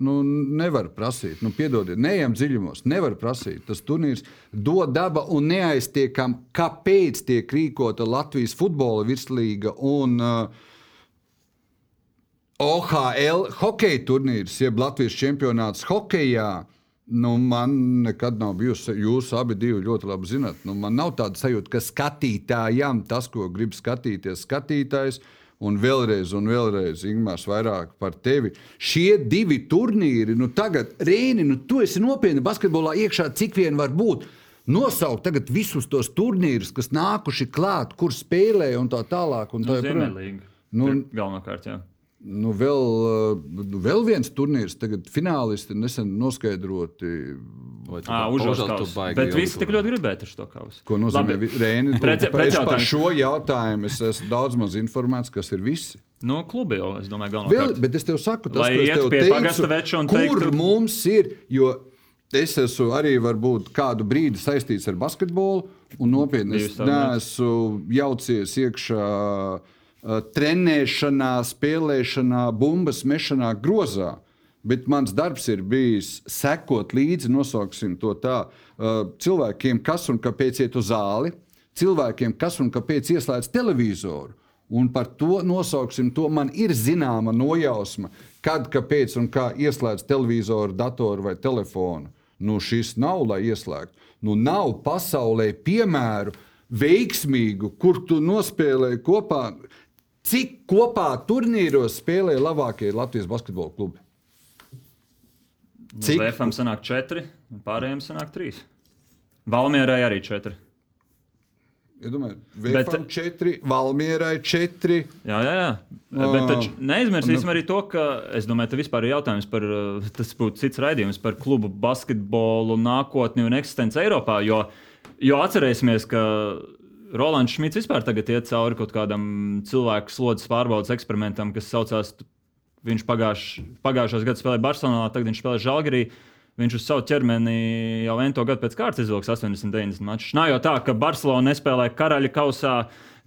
Nu, nevar prasīt, nu, piedodiet, neejam dziļumos. Nevar prasīt. Tas turnīrs dod daba un neaiztiekam, kāpēc tiek rīkota Latvijas futbola virslīga un uh, OHL hokeja turnīrs, jeb Latvijas čempionāts hokejā. Nu, man nekad nav bijusi, jūs abi ļoti labi zinat. Nu, man nav tāda sajūta, ka skatītājam tas, ko grib skatīties, skatītājs. Un vēlreiz, un vēlreiz, Ingūns, vairāk par tevi. Šie divi turnīri, nu tagad, Rēni, nu tu esi nopietni basketbolā iekšā, cik vien var būt. Nosaukt tagad visus tos turnīrus, kas nākuši klāt, kur spēlē un tā tālāk. Un tā joprojām. Ziemeļlīga. Nu, Nu, galvenokārt, jā. Nu, vēl, nu, vēl viens turnīrs, tagad finālisti nesen noskaidroti. Užauskas. Bet visi tik ļoti gribētu šo kausu. Ko nozīmē. Rēni? Prece- Es par šo jautājumu es esmu daudz maz informēts, kas ir visi. No kluba jau, es domāju, Vēl, galvenokārt. bet es tev saku, tas, Pagasteveča un kur teiktu- mums ir. Jo es esmu arī varbūt kādu brīdi saistīts ar basketbolu, un nopietni es neesmu jaucies iekšā uh, trenēšanā, spēlēšanā, bumbas mešanā, grozā. Bet mans darbs ir bijis sekot līdzi, nosauksim to tā, uh, cilvēkiem, kas un kāpēc iet uz zāli, cilvēkiem, kas un kāpēc ieslēdz televizoru. Un par to nosauksim, to man ir zināma nojausma, kad, kāpēc un kā ieslēdz televizoru, datoru vai telefonu. Nu, šis nav, lai ieslēgtu. Nu, nav pasaulē piemēru veiksmīgu, kur tu nospēlēji kopā. Cik kopā turnīros spēlēja labākie Latvijas basketbola klubi? Cik? VFM sanāk četri, un pārējiem sanāk trīs. Valmierai arī četri. Iedomājieties, ja Bet- četri, Valmierai četri. Jā, jā, jā. Ā. Bet taču neaizmirsīsim arī to, ka es domāju, ka vispār ir jautājums par, uh, tas būtu cits raidījums par klubu basketbolu nākotni un eksistenci Eiropā. Jo, jo atcerēsimies, ka Rolands Šmits vispār tagad iet cauri kaut kādam cilvēku slodzes pārbaudas eksperimentam, kas saucās, viņš pagājuš, pagājušos gados spēlēja Barcelonā, tagad viņš spēlē Žalgirī. Viņš uz savu ķermeni jau ento gadu pēc kārtas izvilks 80, 90 mačus. Nav jau tā, ka Barcelona nespēlē karaļa kausā,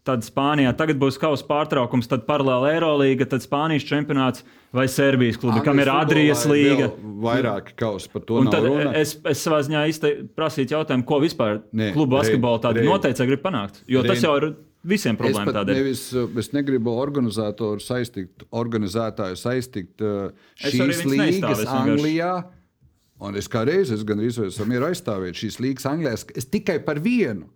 tad Spānijā tagad būs kausa pārtraukums, tad paralēli Eirolanda, tad Spānijas čempionāts vai Serbijas klubi, kam ir Adrijas līga. vēl Vairāki kausi par to es, es savā ziņā prasītu jautājumu, ko vispār Nē, klubu basketbolā tāda Reini, noteicē grib panākt. Jo tas Reini. jau ir visiem problēma ir. nevis, uh, es negribu organizatoru saistīt, organizētāju saistīt arī šīs līgas Anglijā. Un es kā reizes, es gan arī esmu aizstāvēt šīs līgas Anglijā. Es tikai par vienu.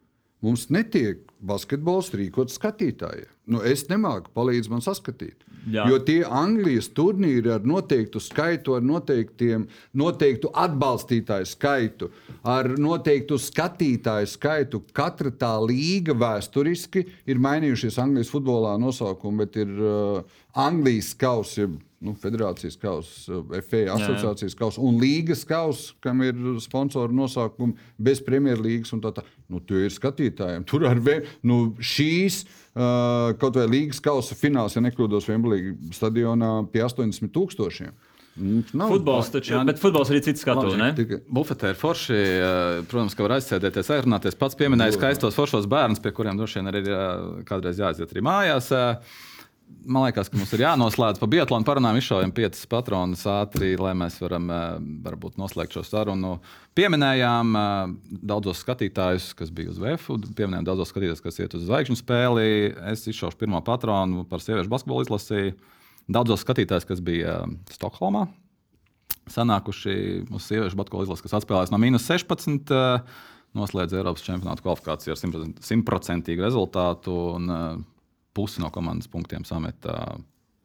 Mums netiek basketbols rīkot skatītājiem. Nu, es nemāku palīdzēt man saskatīt. Jā. Jo tie Anglijas turnīri ar noteiktu skaitu, ar noteiktiem, noteiktu atbalstītāju skaitu, ar noteiktu skatītāju skaitu, katra tā līga vēsturiski ir mainījušies Anglijas futbolā nosaukumu, bet ir uh, Anglijas kausa. Nu, federācijas kausa, FA asociācijas kausa un līgas kausa, kam ir sponsoru nosaukumi bez premjerlīgas. un tā tā. Nu, tur ir skatītājiem. Tur ar vien, nu, šīs uh, kaut vai līgas kausa fināls, ja nekļūdos, Vemblī stadionā pie 80 tūkstošiem. Nu, nav- Futbols taču, Jā. bet futbols arī cits skatu, Bufetē ir forši. eh, Protams, ka var aizsēdēties, aizrunāties. Pats pieminēja skaistos, foršos bērnus, pie kuriem droši vien arī ir eh, kādreiz jāaiziet arī mājās. Eh, Man liekas, ka mums ir jānoslēdz pa Bietlānu parunām, izšaujam piecas patronas ātri, lai mēs varam eh, varbūt noslēgt šo sarunu. Pieminējām eh, daudzos skatītājus, kas bija uz VF, pieminējām daudzos skatītājus, kas iet uz zvaigžņu spēli. Es izšaušu pirmo patronu par sieviešu basketbolu izlasīju. Daudzos skatītājus, kas bija eh, Stokholmā, sanākuši uz sieviešu basketbola izlases, kas atspēlēs no minus 16. eh, Noslēdz Eiropas čempionāta kvalifikāciju ar simtprocent- simtprocentīgu rezultātu. Un, pusi no komandas punktiem sameta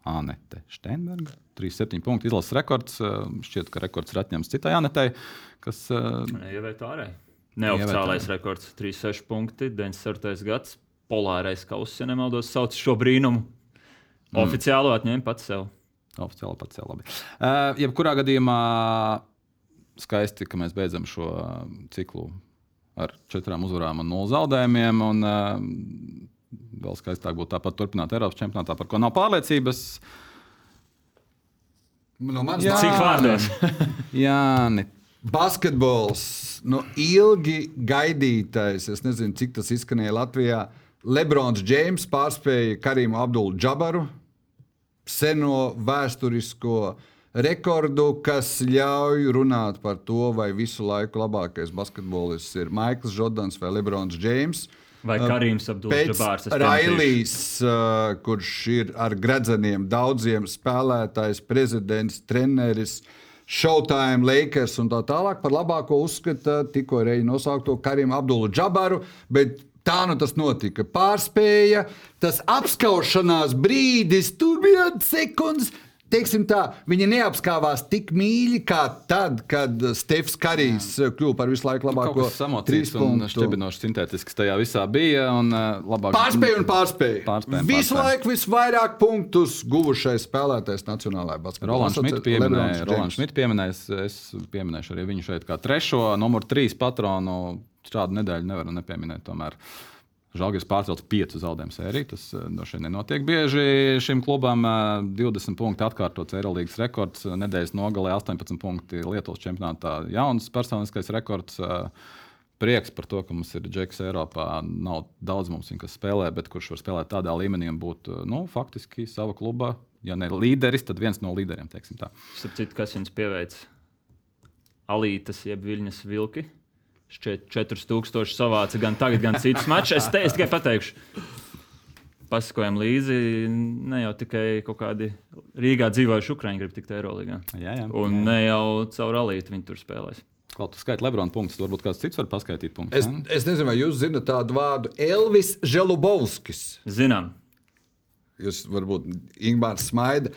Anete Steinberga. 37 punktu izlases rekords. Šķiet, ka rekords ir atņemts citai Anetei, kas Ievērta ārēji. Neoficiālais rekords - 36 punkti, 97. gads. Polārais kauss, ja nemaldos, sauc šo brīnumu. Oficiāli atņēma pats sev. oficiāli pats jau labi. Uh, jebkurā gadījumā skaisti, ka mēs beidzam šo ciklu ar četrām uzvarām un nulles zaudējumiem. Un, uh, vēl skaistāk būtu tāpat turpināt Eiropas čempionātā, par ko nav pārliecības. No manas Jā. Cik vārdos? [laughs] Jā, ne Basketbols, nu, ilgi gaidītais, es nezinu, cik tas izskanēja Latvijā. Lebrons Džeims pārspēja Karimu Abdulu Džabaru, seno vēsturisko rekordu, kas ļauj runāt par to, vai visu laiku labākais basketbolists ir Maikls Jordans vai Lebrons Džeims. Vai piemetīšu. Railijas, uh, kurš ir ar gredzeniem daudziem spēlētājs, prezidents, treneris, Showtime, Lakers un tā tālāk par labāko uzskata tikko Reņģa nosaukto Karim Abdulu Džabaru. Bet tā nu tas notika. Pārspēja tas apskaušanās brīdis, tur bija sekundes. Teiksim tā, viņi neapskāvās tik mīļi kā tad, kad Stefans Karijs kļuva par visu laiku kaut labāko kas samocīts un šķebinošs sintētisks tajā visā bija. Un, uh, labāk... Pārspēja un pārspēja. Pārspēja Visu pārspēja. laiku visvairāk punktus guvušais spēlētājs Nacionālajā basketbolā. Rolands Asociē- pieminēja, Džeims. Šmits pieminēja, es, pieminēšu arī viņu šeit kā trešo, numuru trīs patronu. Šādu nedēļu nevaru nepieminēt. Tomēr Žalgiris pārcēlts piecu zaudējumu sēriju. Tas eh, droši vien nenotiek bieži šim klubam. eh, 20 punkti atkārtots Eirolandes rekords. eh, Nedēļas nogalē 18 punkti Lietuvas čempionātā. Jauns personiskais rekords. eh, Prieks par to, ka mums ir džeks Eiropā. Nav daudz mums, viņa, kas spēlē, bet kurš var spēlēt tādā līmenī un būt eh, nu, faktiski sava kluba. Ja ne līderis, tad viens no līderiem. citu, kas viņus pieveic? Alītas, jeb Viļņas vilki. Šķiet, 4000 savāca gan tagad, gan citus mačus. Es, te, es tikai pateikšu, pasakojam līdzi. Ne jau tikai kaut kādi Rīgā dzīvojuši Ukrāņi grib tikt Eirolandā. Jā, jā. Un ne jau caur Alītu viņi tur spēlēs. Kā tu skaiti Lebrona punktus, varbūt kāds cits var paskaidrot punktus. Es, ne? es nezinu, vai jūs zinat tādu vārdu Elvis Zelubovskis. Zinām, Jūs varbūt Ingūns Smaida.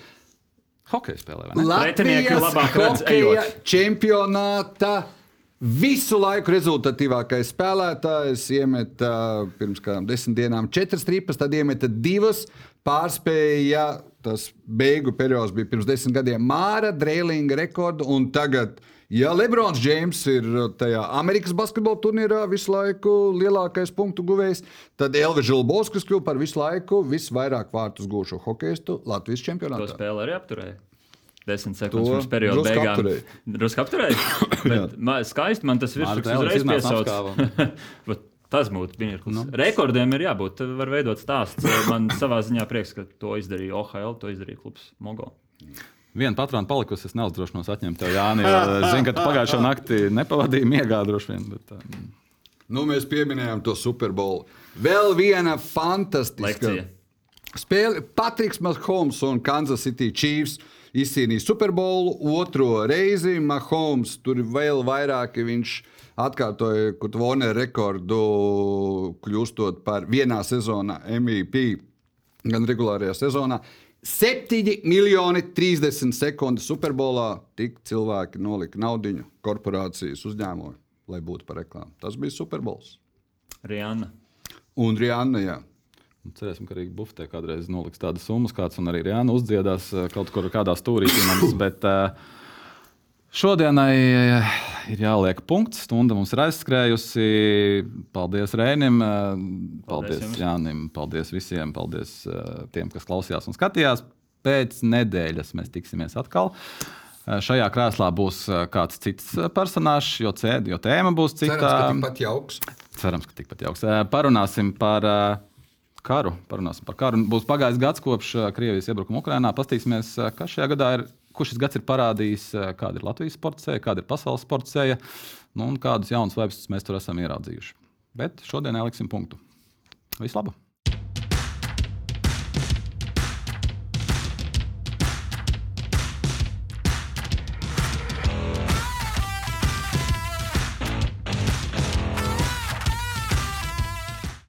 Hokeja spēlē, vai ne? Pretinieki Latvijas ejot. čempionāta Visu laiku rezultatīvākais spēlētājs iemeta pirms kādām desmit dienām četras tripas, tad iemeta divas. Pārspēja, tas beigu periods bija pirms desmit gadiem, Māra Drēlinga rekordu. Un tagad, ja Lebrons Džeims ir tajā Amerikas basketbola turnīrā visu laiku lielākais punktu guvējs, tad Elvis Žilbovs, kas kļuva par visu laiku visvairāk vārtus gūšo hokeistu Latvijas To čempionātā. spēli arī apturēja. Desmit sekundes pirms perioda beigām. [laughs] Drusku [laughs] ma, skaisti man tas virsraksts uzreiz piesauc. Bet [laughs] Tas būtu mirklis. Nu. Rekordiem ir jābūt. Tad var veidot stāsts. Man savā ziņā prieks, ka to izdarīja OHL, to izdarīja klubs Mogo. Viena patrona palikusi, es neuzdrošinos atņemt tev, Jāni. jo Es zinu, ka tu pagājušo nakti nepavadīji miegā droši vien. Bet, um, Nu, mēs pieminējām to Superbolu. Vēl viena fantastiska Lekcija. spēle. Patriks Mahomes un Kansas City Chiefs izcīnīja Superbolu otro reizi. Mahomes tur vēl vairāk viņš atkārtoja Warner rekordu, kļūstot par vienā sezonā MVP, gan regulārajā sezonā. 7 miljoni 30 sekundes Superbolā tik cilvēki nolika naudu korporācijas uzņēmumu, lai būtu par reklāmu. Tas bija Superbols. Rihanna. Un Rihanna, jā. Nu, Cerēsim, ka arī Buftē kādreiz noliks tādas summas, kāds un arī Jānis uzdziedās uh, kaut kur kādā stūrī. [coughs] Bet uh, šodienai uh, ir jāliek punkts. Stunda mums ir aizskrējusi. Paldies Rēnim, uh, paldies, Paldies. Jānim, paldies visiem, paldies uh, tiem, kas klausījās un skatījās. Pēc nedēļas mēs tiksimies atkal. Uh, Šajā krēslā būs uh, kāds cits uh, personāžs, jo, cē, jo tēma būs cita. Cerams, ka tikpat jauks. Cerams, ka tikpat jauks. Eh, Parunāsim par eh, karu. Parunāsim par karu. Būs pagājis gads kopš eh, Krievijas iebrukuma Ukrajinā. Paskatīsimies, eh, kas šajā gadā ir. Kurš šis gads ir parādījis, eh, kāda ir Latvijas sporta ceļa, kāda ir pasaules sporta ceļa, nu, un kādus jaunus vēstus mēs tur esam ieraudzījuši. Bet šodien ieliksim punktu. Visu labu!